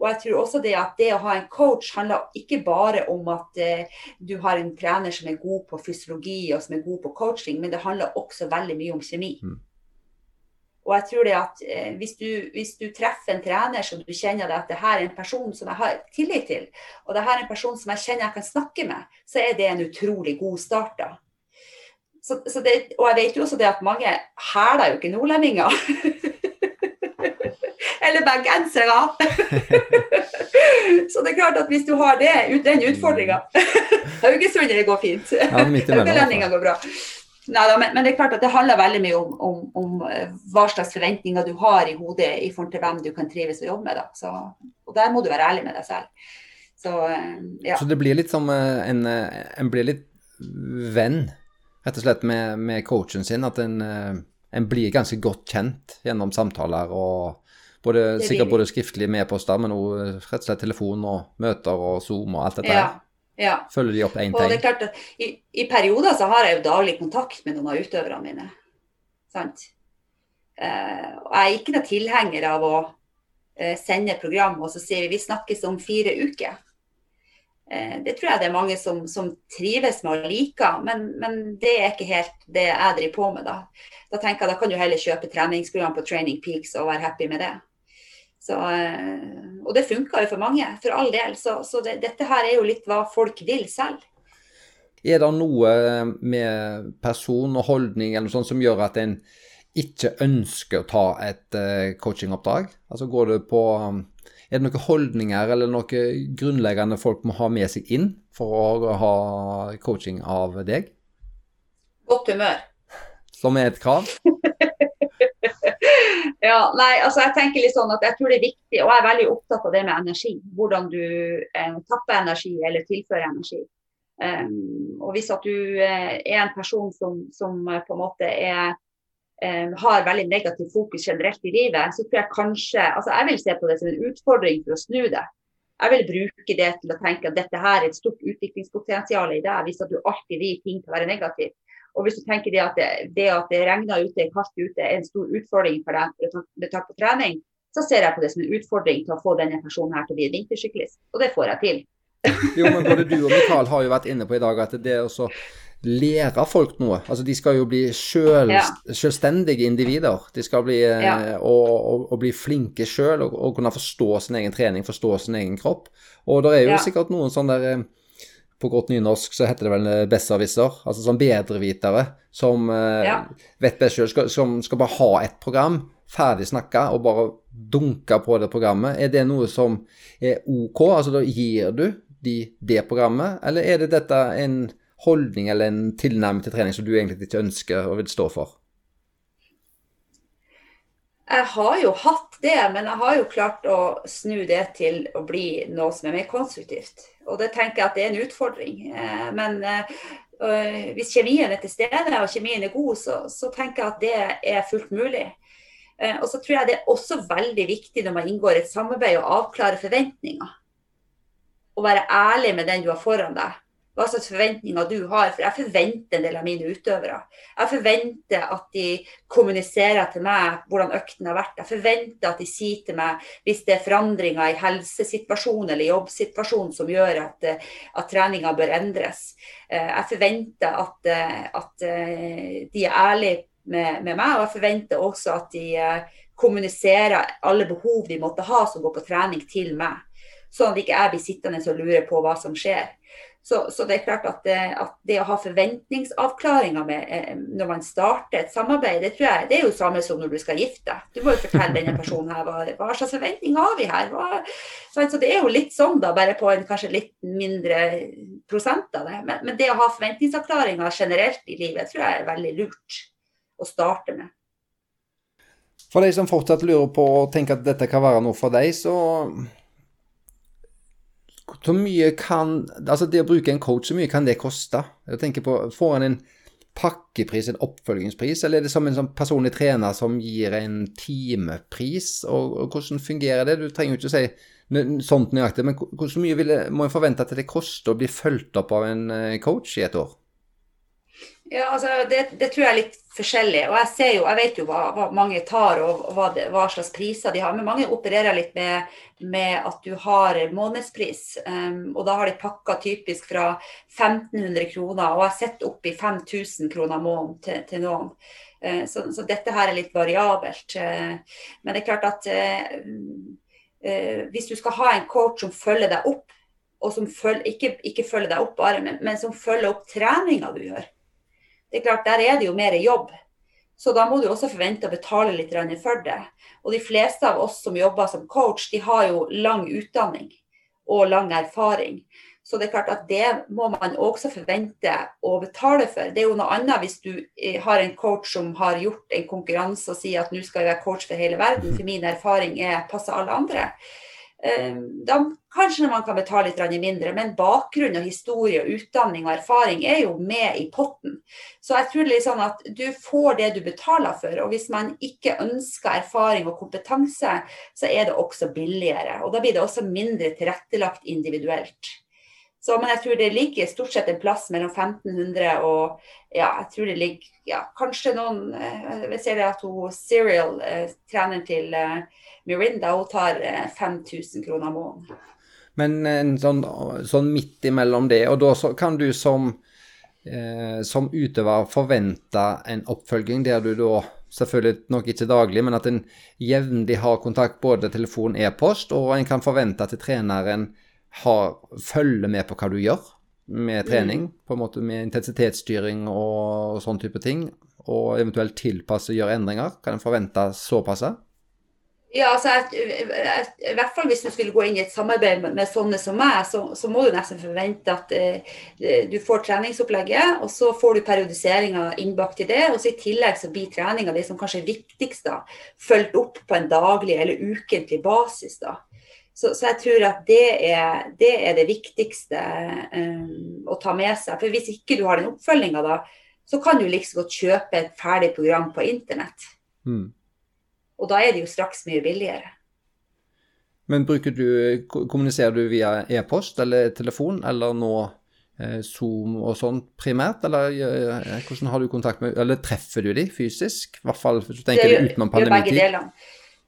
Og jeg tror også det at det å ha en coach handler ikke bare om at eh, du har en trener som er god på fysiologi og som er god på coaching, men det handler også veldig mye om kjemi. Mm. Og jeg tror det at eh, hvis, du, hvis, du, treffer en trener som du kjenner at det her er en person som jeg har tillit til, og det her er en person som jeg kjenner jeg kan snakke med, så er det en utrolig god start. da. Så, så det, og jeg vet jo også det at mange hæler jo ikke nordlendinger. Eller bergensere. så det er klart at hvis du har det, den utfordringa Haugesundere går fint. Haugalendinger går bra. Neida, men, men, det er klart at det handler veldig mye om, om, om, eh, hva slags forventninger du har i hodet i forhold til hvem du kan trives og jobbe med. Så, og der må du være ærlig med deg selv. Så, ja. Så det blir litt som en, en blir litt venn, rett og slett, med, med coachen sin. At en, en, blir ganske godt kjent gjennom samtaler og både, sikkert både skriftlig med poster, men også rett og slett telefon og møter og Zoom og alt dette. Ja. Ja. Følger de opp én ting? Og det er klart at i, i, perioder så har jeg jo daglig kontakt med noen av utøverne mine. Sant? Eh, og jeg er ikke noen tilhenger av å eh, sende program og så sier vi vi snakkes om fire uker. Eh, det tror jeg det er mange som, som trives med og liker, men, men, det er ikke helt det jeg driver på med. Da Da tenker jeg da kan du heller kjøpe treningsprogram på Training Peaks og være happy med det. Så, eh, og det funka jo for mange, for all del. Så, så det, dette her er jo litt hva folk vil selv. Er det noe med person og holdning eller noe sånt som gjør at en ikke ønsker å ta et uh, coachingoppdrag? Altså går det på um, Er det noen holdninger eller noe grunnleggende folk må ha med seg inn for å ha coaching av deg? Godt humør. Som er et krav? Ja, nei, altså jeg tenker litt sånn at jeg tror det er viktig, og jeg er veldig opptatt av det med energi. Hvordan du eh, tapper energi eller tilfører energi. Um, og Hvis at du eh, er en person som, som eh, på en måte er, um, har veldig negativt fokus generelt i livet, så tror jeg kanskje altså Jeg vil se på det som en utfordring for å snu det. Jeg vil bruke det til å tenke at dette her er et stort utviklingspotensial i deg, hvis at du alltid vil ting til å være negativt. Og hvis du tenker det at det, det at det regner ute, kaldt ute, er en stor utfordring for deg med tanke på trening, så ser jeg på det som en utfordring til å få denne personen her til å bli vintersyklist. Og det får jeg til. jo, men både du og Mikael har jo vært inne på i dag at det å lære folk noe Altså de skal jo bli selv, ja. selvstendige individer. De skal bli ja. og, og, og, bli flinke sjøl og, og, kunne forstå sin egen trening, forstå sin egen kropp. Og det er jo ja. sikkert noen sånne der på godt nynorsk så heter det vel eh, besserwisser, altså sånn bedrevitere som eh, ja. vet best sjøl, som skal bare ha et program, ferdig snakka, og bare dunke på det programmet. Er det noe som er OK? Altså da gir du de det programmet, eller er det dette en holdning eller en tilnærming til trening som du egentlig ikke ønsker og vil stå for? Jeg har jo hatt det, men jeg har jo klart å snu det til å bli noe som er mer konstruktivt. Og det tenker jeg at det er en utfordring. Eh, men øh, hvis kjemien er til stede og kjemien er god, så, så, tenker jeg at det er fullt mulig. Og så tror jeg det er også veldig viktig når man inngår et samarbeid å avklare forventninger. Å være ærlig med den du har foran deg hva slags forventninger du har. For jeg forventer en del av mine utøvere. Jeg forventer at de kommuniserer til meg hvordan økten har vært. Jeg forventer at de sier til meg hvis det er forandringer i helsesituasjonen eller jobbsituasjonen som gjør at, at treninga bør endres. Eh, jeg forventer at, eh, at eh, de er ærlige med, med, meg, og jeg forventer også at de kommuniserer alle behov de måtte ha som går på trening, til meg. Sånn at ikke jeg blir sittende og lure på hva som skjer. Så, så, det er klart at det, at det, å ha forventningsavklaringer med, eh, når man starter et samarbeid, det tror jeg det er jo samme som når du skal gifte deg. Du må jo fortelle denne personen her hva, hva slags forventning har vi her. Hva, så, det er jo litt sånn, da, bare på en kanskje litt mindre prosent av det. Men, men det å ha forventningsavklaringer generelt i livet tror jeg er veldig lurt å starte med. For de som fortsatt lurer på og tenker at dette kan være noe for deg, så så mye kan Altså, det å bruke en coach, så mye kan det koste? Jeg tenker på, Får han en pakkepris, en oppfølgingspris, eller er det som en sånn personlig trener som gir en timepris? Og, og hvordan fungerer det? Du trenger jo ikke å si sånt nøyaktig, men hvor mye vil, må en forvente at det koster å bli fulgt opp av en eh, coach i et år? Ja, altså det, det, tror jeg er litt forskjellig. Og jeg ser jo, jeg vet jo hva, hva mange tar og hva, hva, slags priser de har. Men mange opererer litt med, med at du har månedspris. Um, og da har de pakka typisk fra 1500 kroner, og jeg sett opp i 5000 kroner måneden til, til noen. Uh, så, så, dette her er litt variabelt. Uh, men det er klart at uh, hvis du skal ha en coach som følger deg opp, og som følger, ikke, ikke følger deg opp bare, men, men som følger opp treninga du gjør det er klart, Der er det jo mer jobb. Så da må du også forvente å betale litt for det. Og de fleste av oss som jobber som coach, de har jo lang utdanning og lang erfaring. Så det er klart at det må man også forvente å betale for. Det er jo noe annet hvis du eh, har en coach som har gjort en konkurranse og sier at nå skal jeg være coach for hele verden, for min erfaring er passe alle andre. Eh, da kanskje man kan betale litt mindre, men bakgrunn og historie og utdanning og erfaring er jo med i potten. Så jeg tror det er sånn at du får det du betaler for. Og hvis man ikke ønsker erfaring og kompetanse, så er det også billigere. Og da blir det også mindre tilrettelagt individuelt. Så, men jeg tror det ligger stort sett en plass mellom 1500 og ja, jeg tror det ligger ja, kanskje noen vi Jeg ser det at hun Serial, eh, treneren til eh, Mirinda, hun tar 5000 eh, kroner måneden. Men en sånn, sånn, midt imellom det, og da kan du som, eh, som utøver forvente en oppfølging der du da selvfølgelig nok ikke daglig, men at en jevnlig har kontakt både telefon, e-post, og en kan forvente at treneren har, følger med på hva du gjør med mm. trening, mm. på en måte med intensitetsstyring og, og sånn type ting, og eventuelt tilpasse, og gjøre endringer? Kan en forvente såpass? Ja, altså, I hvert fall hvis du skulle gå inn i et samarbeid med, med sånne som meg, så, så, må du nesten forvente at eh, du får treningsopplegget, og så får du periodiseringa innbakt i det. Og så i tillegg så blir treninga det som kanskje er viktigst, da, fulgt opp på en daglig eller ukentlig basis. da. Så, så, jeg tror at det er det, er det viktigste um, å ta med seg. For hvis ikke du har den oppfølginga da, så kan du liksom godt kjøpe et ferdig program på internett. Mm. Og da er det jo straks mye billigere. Men bruker du, kommuniserer du via e-post eller telefon, eller nå eh, Zoom og sånn primært? Eller eh, hvordan har du kontakt med Eller treffer du dem fysisk? I hvert fall hvis du tenker det, utenom pandemitid.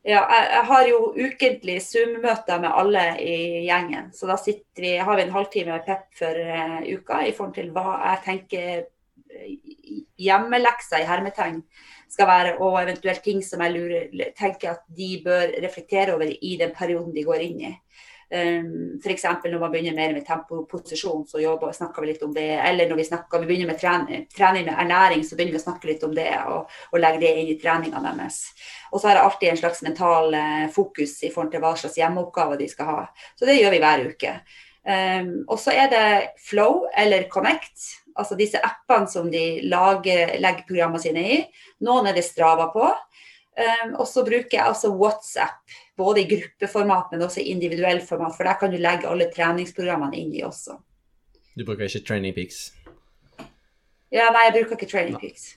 Ja, jeg, har jo ukentlig Zoom-møter med alle i gjengen. Så da vi, har vi en halvtime med pep for uh, uka i forhold til hva jeg tenker uh, hjemmelekser i hermetegn skal være, og eventuelt ting som jeg lurer, tenker at de bør reflektere over i den perioden de går inn i. Um, F.eks. når man begynner mer med tempoposisjon, så jobber, snakker vi litt om det. Eller når vi, snakker, vi begynner med trening, trening, med ernæring, så begynner vi å snakke litt om det og, og legge det inn i treninga deres. Og så har jeg alltid en slags mental uh, fokus i forhold til hva slags hjemmeoppgaver de skal ha. Så det gjør vi hver uke. Um, og så er det Flow eller Connect, altså disse appene som de lager, legger programmene sine i. Noen er det Strava på. Um, og så bruker jeg altså WhatsApp, både i gruppeformat, men også i individuell format. For der kan du legge alle treningsprogrammene inn i også. Du bruker ikke Training Peaks? Ja, nei, jeg bruker ikke Training Peaks.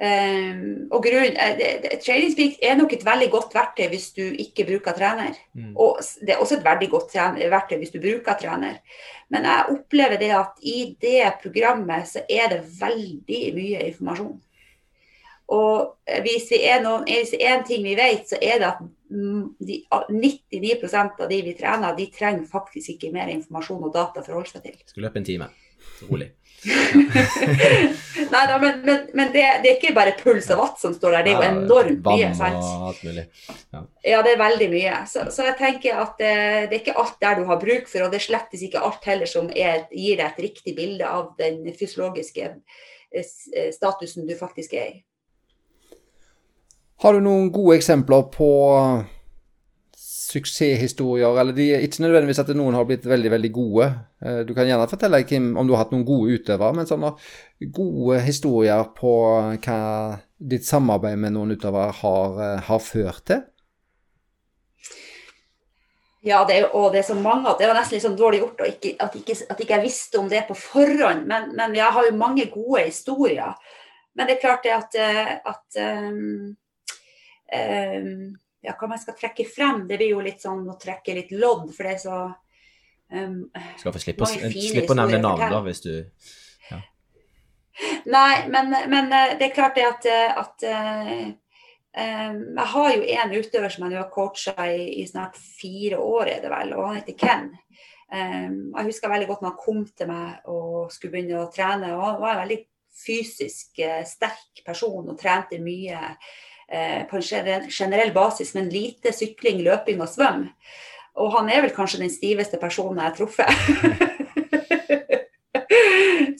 Um, og grunn, uh, Training Peaks er nok et veldig godt verktøy hvis du ikke bruker trener. Mm. Og det er også et veldig godt verktøy hvis du bruker trener. Men jeg opplever det at i det programmet så er det veldig mye informasjon. Og hvis vi er en ting vi vet, så er det at de, 99% av de vi trener, de trenger faktisk ikke mer informasjon og data for å holde seg til. Skulle løpe en time. Rolig. Nei da, men, men, men det, det, er ikke bare puls og watt som står der, det er jo enormt mye. sant? Ja. ja. det er veldig mye. Så, så jeg tenker at det, eh, det, er ikke alt der du har bruk for, og det er slettes ikke alt heller som er, gir deg et riktig bilde av den fysiologiske eh, eh, statusen du faktisk er i. Har du noen gode eksempler på suksesshistorier, eller de, ikke nødvendigvis at noen har blitt veldig veldig gode. Eh, du kan gjerne fortelle Kim, om du har hatt noen gode utøvere, men sånne gode historier på hva ditt samarbeid med noen utøvere har, eh, har ført til? Ja, det er, og det er så mange at det var nesten litt sånn dårlig gjort ikke, at, ikke, at ikke jeg visste om det på forhånd. Men, men jeg har jo mange gode historier. Men det er klart det at, eh, at um, um, ja, hva man skal trekke frem. Det blir jo litt sånn å trekke litt lodd, for det er så um, Skal få slippe, slippe å nevne navn, da, hvis du ja. Nei, men, men, eh, det er klart det at, eh, at um, Jeg har jo en utøver som jeg nå har coacha i, i, snart fire år, er det vel, og han heter Ken. Um, jeg husker veldig godt når han kom til meg og skulle begynne å trene. og Han var en veldig fysisk sterk person og trente mye Eh, på en generell basis, men lite sykling, løping og svøm. Og han er vel kanskje den stiveste personen jeg har truffet.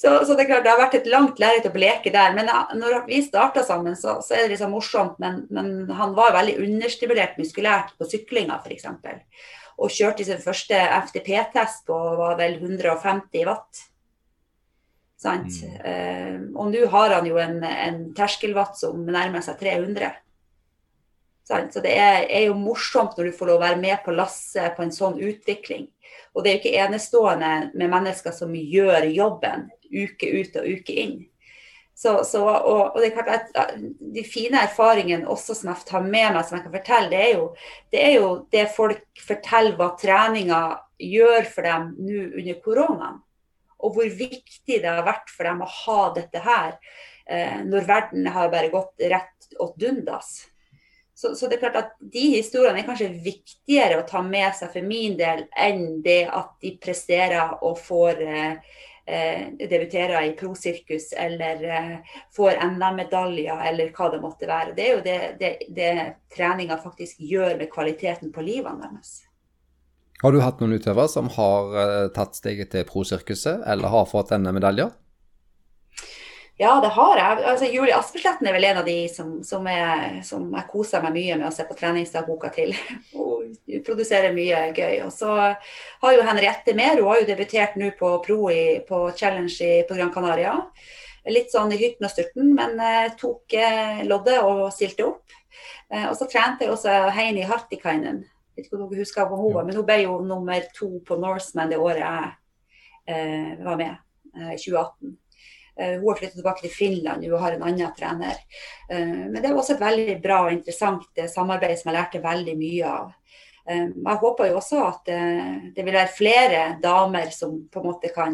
så, så, det er klart det har vært et langt lerret å bleke der. Men når vi starta sammen, så, så, er det liksom morsomt. Men, men, han var veldig understimulert muskulært på syklinga f.eks. Og kjørte sin første FTP-test på var vel 150 watt. Sant? Mm. Uh, og nå har han jo en, en terskelvatt som nærmer seg 300. Sant? Så det er, er jo morsomt når du får lov å være med på lasset på en sånn utvikling. Og det er jo ikke enestående med mennesker som gjør jobben uke ut og uke inn. Så, så, og, og, det er klart at De fine erfaringene også som jeg tar med meg, som jeg kan fortelle, det er jo det, er jo det folk forteller hva treninga gjør for dem nå under koronaen. Og hvor viktig det har vært for dem å ha dette her, eh, når verden har bare gått rett åt dundas. Så, så, det er klart at de historiene er kanskje viktigere å ta med seg for min del enn det at de presterer og får eh, eh debuterer i prosirkus eller eh, får NM-medaljer eller hva det måtte være. Det er jo det, det, det treninga faktisk gjør med kvaliteten på livene deres. Har du hatt noen utøvere som har eh, tatt steget til prosirkuset eller har fått denne medaljer? Ja, det har jeg. Altså, Julie Aspesletten er vel en av de som, som, er, som jeg koser meg mye med å se på treningsdagboka til. Hun produserer mye gøy. Og så har jo Henriette Mer, hun har jo debutert nå på pro i, på Challenge i, på Gran Canaria. Litt sånn i hytten og styrten, men eh, tok eh, loddet og stilte opp. Eh, og så trente jeg også Heini Hartikainen. Vet ikke om dere husker hva hun var, men hun ble jo nummer to på Norseman det året jeg eh, var med, eh, 2018. Eh, hun har flyttet tilbake til Finland og har en annen trener. Eh, men det var også et veldig bra og interessant eh, samarbeid som jeg lærte veldig mye av. Jeg håper jo også at det vil være flere damer som på en måte kan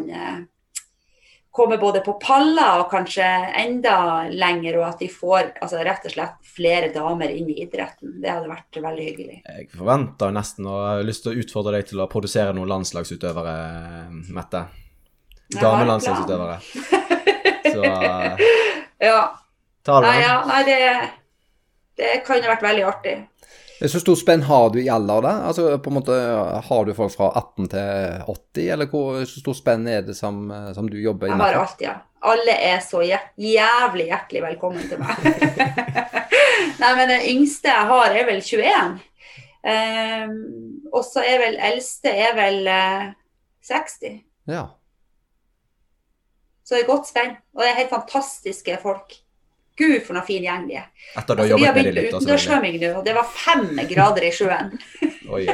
komme både på paller og kanskje enda lenger, og at de får altså, rett og slett flere damer inn i idretten. Det hadde vært veldig hyggelig. Jeg forventer nesten og har lyst til å utfordre deg til å produsere noen landslagsutøvere, Mette. Damelandslagsutøvere. Så Ja. Ta det. Nei, ja, nei det, det kan ha vært veldig artig. Så stor spenn har du i alder, da? Altså, på en måte, Har du folk fra 18 til 80, eller hvor stort stor spenn er det som, som du jobber innenfor? Jeg har alt, ja. Alle er så jævlig hjertelig velkommen til meg. Nei, men den yngste jeg har, er vel 21. Um, ehm, og så er vel eldste er vel uh, 60. Ja. Så det er godt spenn. Og det er helt fantastiske folk. Gud, for noen fin gjeng de er. Etter du har begynt jobbet med det litt? Utendørssvømming nå, og det var fem grader i sjøen. Oi,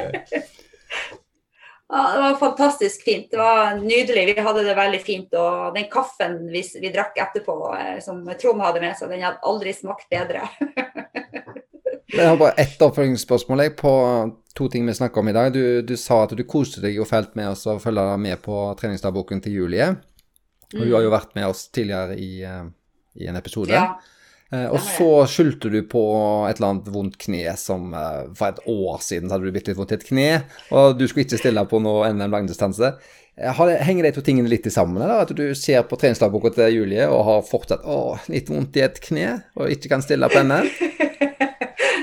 Ja, det var fantastisk fint. Det var nydelig. Vi hadde det veldig fint. Og den kaffen vi, vi drakk etterpå, eh, som Trond hadde med seg, den hadde aldri smakt bedre. Jeg har bare ett oppfølgingsspørsmål på to ting vi snakker om i dag. Du, du sa at du koste deg jo fælt med å følge med på treningsdagboken til Julie. Og hun har jo mm. vært med oss tidligere i, uh, i en episode. Ja. Uh, og så skyldte du på et eller annet vondt kne som uh, For et år siden så hadde du bitte litt vondt i et kne, og du skulle ikke stille på noe NM langdistanse. Henger de to tingene litt sammen? eller? At du ser på treningsdagboka til Julie og har fortsatt å, litt vondt i et kne og ikke kan stille på NM?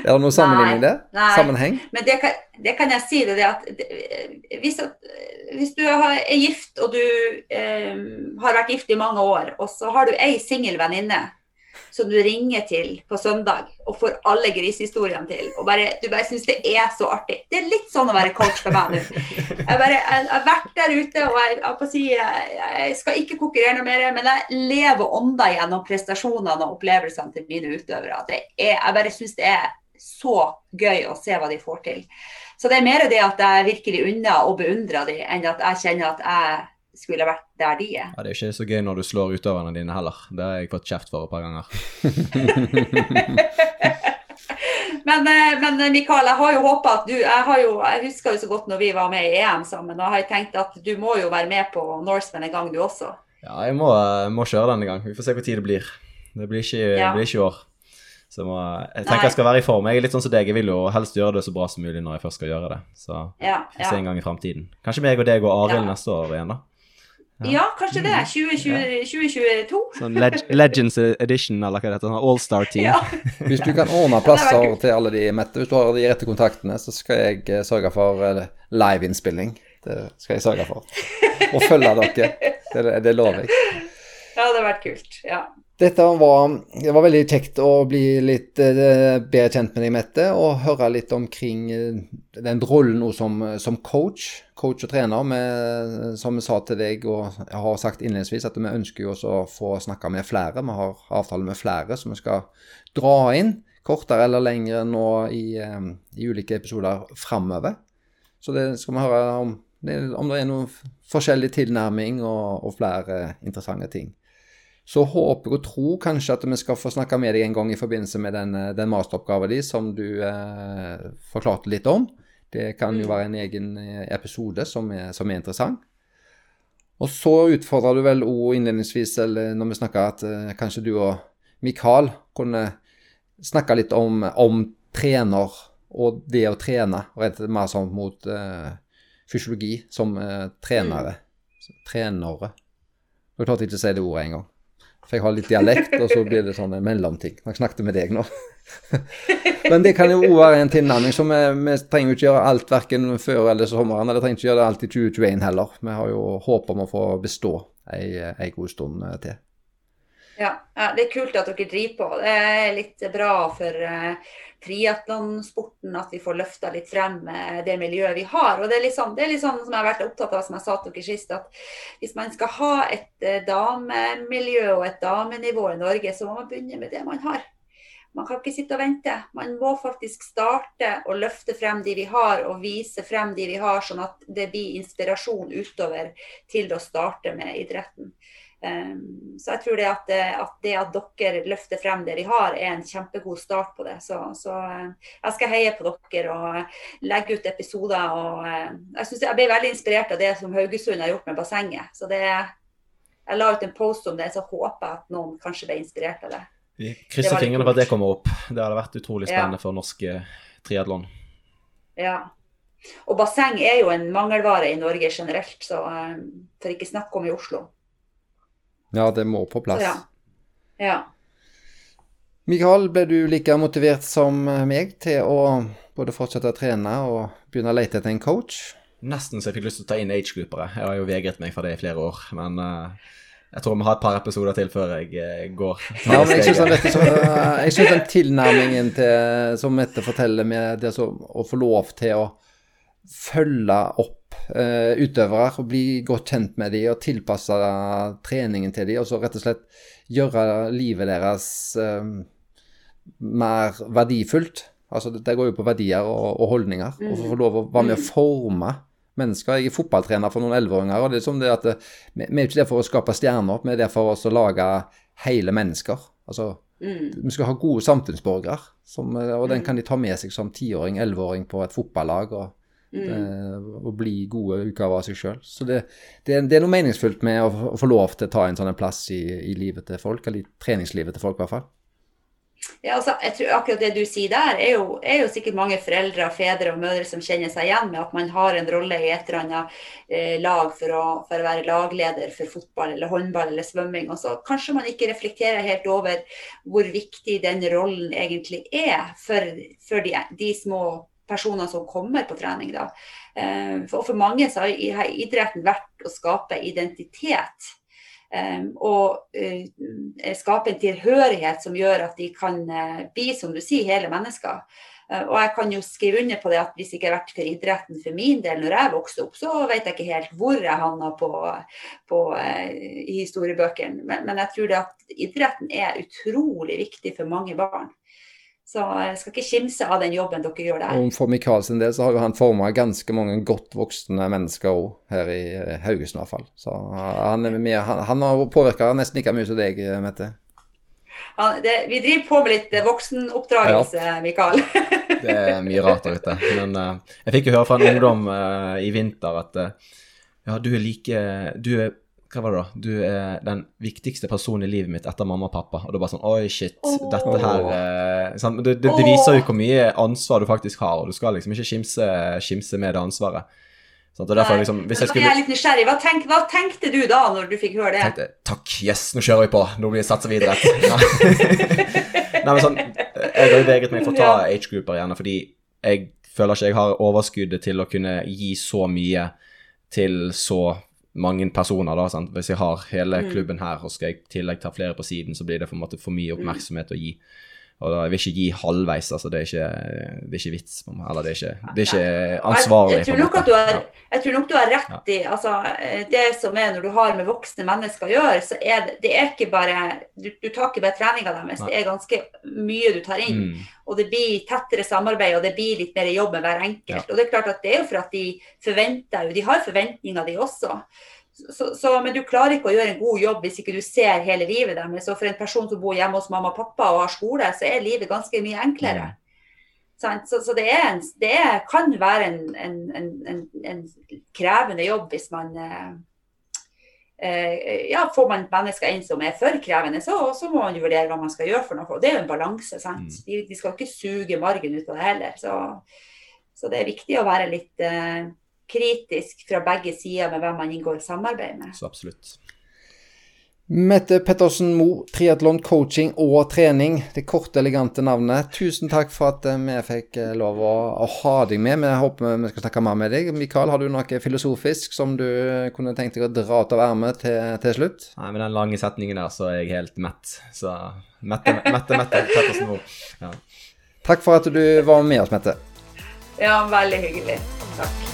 Er det noe sammenligning det? Nei, Sammenheng? Men det kan, det kan, jeg si. det, det at hvis, hvis, du er gift og du eh, har vært gift i mange år, og så har du ei singel venninne som du ringer til på søndag og får alle grisehistoriene til, og bare, du bare syns det er så artig. Det er litt sånn å være coach for meg nå. Jeg, bare, jeg, har vært der ute, og jeg, jeg, si, jeg, skal ikke konkurrere noe mer, men jeg lever ånda gjennom prestasjonene og opplevelsene til mine utøvere. Er, jeg bare syns det er så gøy å se hva de får til. Så det er mer det at jeg virkelig unner og beundrer dem, enn at jeg kjenner at jeg skulle vært der de er. Ja, Det er ikke så gøy når du slår utøverne dine heller. Det har jeg fått kjeft for et par ganger. men, eh, men, Mikael, jeg har jo håpa at du jeg, har jo, jeg husker jo så godt når vi var med i EM sammen, og jeg har tenkt at du må jo være med på Norseman en gang, du også. Ja, jeg må, må kjøre denne gang. Vi får se hvor tid det blir. Det blir ikke, ja. blir ikke år. Så jeg, må, jeg tenker Nei. jeg skal være i form. Jeg er litt sånn som deg, jeg vil jo helst gjøre det så bra som mulig når jeg først skal gjøre det. Så ja, ja. se en gang i framtiden. Kanskje meg og deg og Arild neste år igjen, da. Ja, ja kanskje det. 2020, 2022. Sånn leg Legends edition, eller hva det heter. Sånn Allstar-team. Hvis du kan ordne plasser til alle de mette, hvis du har de rette kontaktene, så skal jeg eh, sørge for uh, liveinnspilling. Det skal jeg sørge for. Og følge dere. Det, det lover jeg. Ja, det hadde vært kult. Ja. Dette var, det var veldig kjekt å bli litt uh, bedre kjent med deg, Mette, og høre litt omkring uh, den rollen som, som, coach, coach og trener. Med, som vi sa til deg, og jeg har sagt innledningsvis, at vi ønsker jo også å få snakke med flere. Vi har avtale med flere som vi skal dra inn. kortere eller lengre nå i, eh, i ulike episoder framover. Så det skal vi høre om, om det er noen forskjellig tilnærming og, og flere interessante ting. Så håper og tror kanskje at vi skal få snakke med deg en gang i forbindelse med den, eh, den masteroppgaven din som du eh, forklarte litt om. Det kan jo mm. være en egen eh, episode som er, som er interessant. Og så utfordra du vel òg innledningsvis, eller når vi snakka, at eh, kanskje du og Mikael kunne snakke litt om, om, trener og det å trene, og rett mer sånn mot eh, fysiologi som eh, trenere. Mm. Trenere. Jeg klarte ikke å si det ordet engang. For jeg har litt dialekt, og så blir det sånn en mellomting. Jeg snakket med deg nå. Men det kan jo òg være en tilnærming. Så vi, vi trenger jo ikke gjøre alt verken før eller sommeren. Eller trenger ikke gjøre det alt i 2021 heller. Vi har jo håp om å få bestå ei, ei god stund eh, til. Ja, det er kult at dere driver på. Det er litt bra for uh, triatlonsporten at vi får løfta litt frem det miljøet vi har. Og det er, liksom, litt sånn som jeg har vært opptatt av, som jeg sa til dere sist, at hvis man skal ha et eh, damemiljø og et damenivå i Norge, så må man begynne med det man har. Man kan ikke sitte og vente. Man må faktisk starte å løfte frem de vi har, og vise frem de vi har, sånn at det blir inspirasjon utover til å starte med idretten. Um, så jeg tror det at, at, det at dere løfter frem det de har, er en kjempegod start på det. Så, så uh, jeg skal heie på dere og legge ut episoder. Og, jeg, synes jeg ble veldig inspirert av det som Haugesund har gjort med bassenget. Så det, jeg la ut en post om det, så håper jeg at noen kanskje ble inspirert av det. Vi krysser fingrene for at det kommer opp. Det hadde vært utrolig spennende ja. for norsk triatlon. Ja. Og basseng er jo en mangelvare i Norge generelt, så for ikke snakk om i Oslo. Ja, det må på plass. Ja. ja. Mikael, ble du like motivert som meg til å både fortsette å trene og begynne å lete etter en coach? Nesten så jeg fikk lyst til å ta inn age-groupere. Jeg har jo vegret meg for det i flere år. Men uh, jeg tror vi har et par episoder til før jeg uh, går. Ja, men jeg syns den, den tilnærmingen til, som Mette forteller, med det å få lov til å følge opp uh, utøvere og bli godt kjent med dem og tilpasse treningen til dem, og så rett og slett gjøre livet deres uh, mer verdifullt. Altså, det, går jo på verdier og, og holdninger. Mm. Og få lov å være med å mm. forme mennesker. Jeg er fotballtrener for noen elleveåringer, og det er som det at det, vi, vi er ikke der for å skape stjerner, vi er der for å lage hele mennesker. Altså, mm. Vi skal ha gode samfunnsborgere, som, og den mm. kan de ta med seg som tiåring, elleveåring på et fotballag. og Mm. og bli gode utgaver av seg sjøl. Så det, det, det, er noe meningsfullt med å, å, få lov til å ta en sånn plass i, i, livet til folk, eller i treningslivet til folk i hvert fall. Ja, altså, jeg tror akkurat det du sier der, er jo, er jo, sikkert mange foreldre, fedre og mødre som kjenner seg igjen med at man har en rolle i et eller annet eh, lag for å, for å, være lagleder for fotball eller håndball eller svømming. Og så kanskje man ikke reflekterer helt over hvor viktig den rollen egentlig er for, for de, de små personer som kommer på trening. Da. Eh, for for mange så har idretten vært å skape identitet. Um, og uh, skape en tilhørighet som gjør at de kan bli, som du sier, hele mennesker. Og jeg kan jo skrive under på det at hvis det ikke har vært for idretten for min del når jeg vokste opp, så vet jeg ikke helt hvor jeg havna på, på i historiebøkene. Men, men, jeg tror det at idretten er utrolig viktig for mange barn. Så jeg skal ikke kimse av den jobben dere gjør der. Og For Mikael sin del så har jo han forma ganske mange godt voksne mennesker òg, her i eh, Haugesund i hvert fall. Så han, med, han, han har påvirka nesten like mye som deg, Mette. Ja, det, vi driver på med litt voksenoppdragelse, ja. Mikael. det er mye rart der ute. Men uh, jeg fikk jo høre fra en ungdom uh, i vinter at uh, ja, du er like Du er hva var det da? Du er den viktigste personen i livet mitt etter mamma og pappa. Og det er bare sånn Oi, shit. Oh. Dette her eh, det, det, det, viser jo hvor mye ansvar du faktisk har, og du skal liksom ikke skimse, skimse med det ansvaret. Sånn, og derfor, liksom, hvis jeg skulle... Jeg er litt nysgjerrig. Hva, tenk, hva, tenkte du da, når du fikk høre det? Tenkte, Takk, yes, nå kjører vi på. Nå blir det satsa videre. Nei, men sånn, Jeg har jo vegret meg for å ta age-grupper gjerne, fordi jeg føler ikke jeg har overskuddet til å kunne gi så mye til så mange personer, da. Sant? Hvis jeg har hele mm. klubben her, og skal jeg i tillegg ta flere på siden, så blir det for, måte, for mye mm. oppmerksomhet å gi. Og da, jeg vil ikke gi halvveis, altså. Det er ikke, det er ikke vits. Eller det er ikke, det er ikke ansvarlig. Jeg, jeg, tror nok at du har, jeg tror nok du har rett i altså, Det som er når du har med voksne mennesker å gjøre, så er det, det er ikke bare Du, du tar ikke bare treninga deres, det er ganske mye du tar inn. Mm. Og det blir tettere samarbeid, og det blir litt mer jobb med hver enkelt. Og det er klart at det er jo for at de forventer jo, de har forventninger de også. Så, så, men du klarer ikke å gjøre en god jobb hvis ikke du ser hele livet deres. Og for en person som bor hjemme hos mamma og pappa og har skole, så er livet ganske mye enklere. Sant? Så, så det, er en, det kan være en, en, en, en, en krevende jobb hvis man eh, eh, ja, Får man mennesker inn som er for krevende, så, så må man vurdere hva man skal gjøre for noe. Og det er jo en balanse. sant? Mm. De, de skal ikke suge margen ut av det heller. Så, så det er viktig å være litt eh, kritisk fra begge sider med hvem man inngår samarbeid med. Så absolutt. Mette Pettersen Mo, triatlon, coaching og trening. Det korte, elegante navnet. Tusen takk for at eh, vi fikk eh, lov å, å ha deg med. Vi håper vi skal snakke mer med deg. Mikael, har du noe filosofisk som du eh, kunne tenkt deg å dra ut av ermet til, til slutt? Nei, med den lange setningen der, så er jeg helt mett. Så Mette, Mette, Mette Pettersen Moe. Ja. Takk for at du var med oss, Mette. Ja, veldig hyggelig. Takk.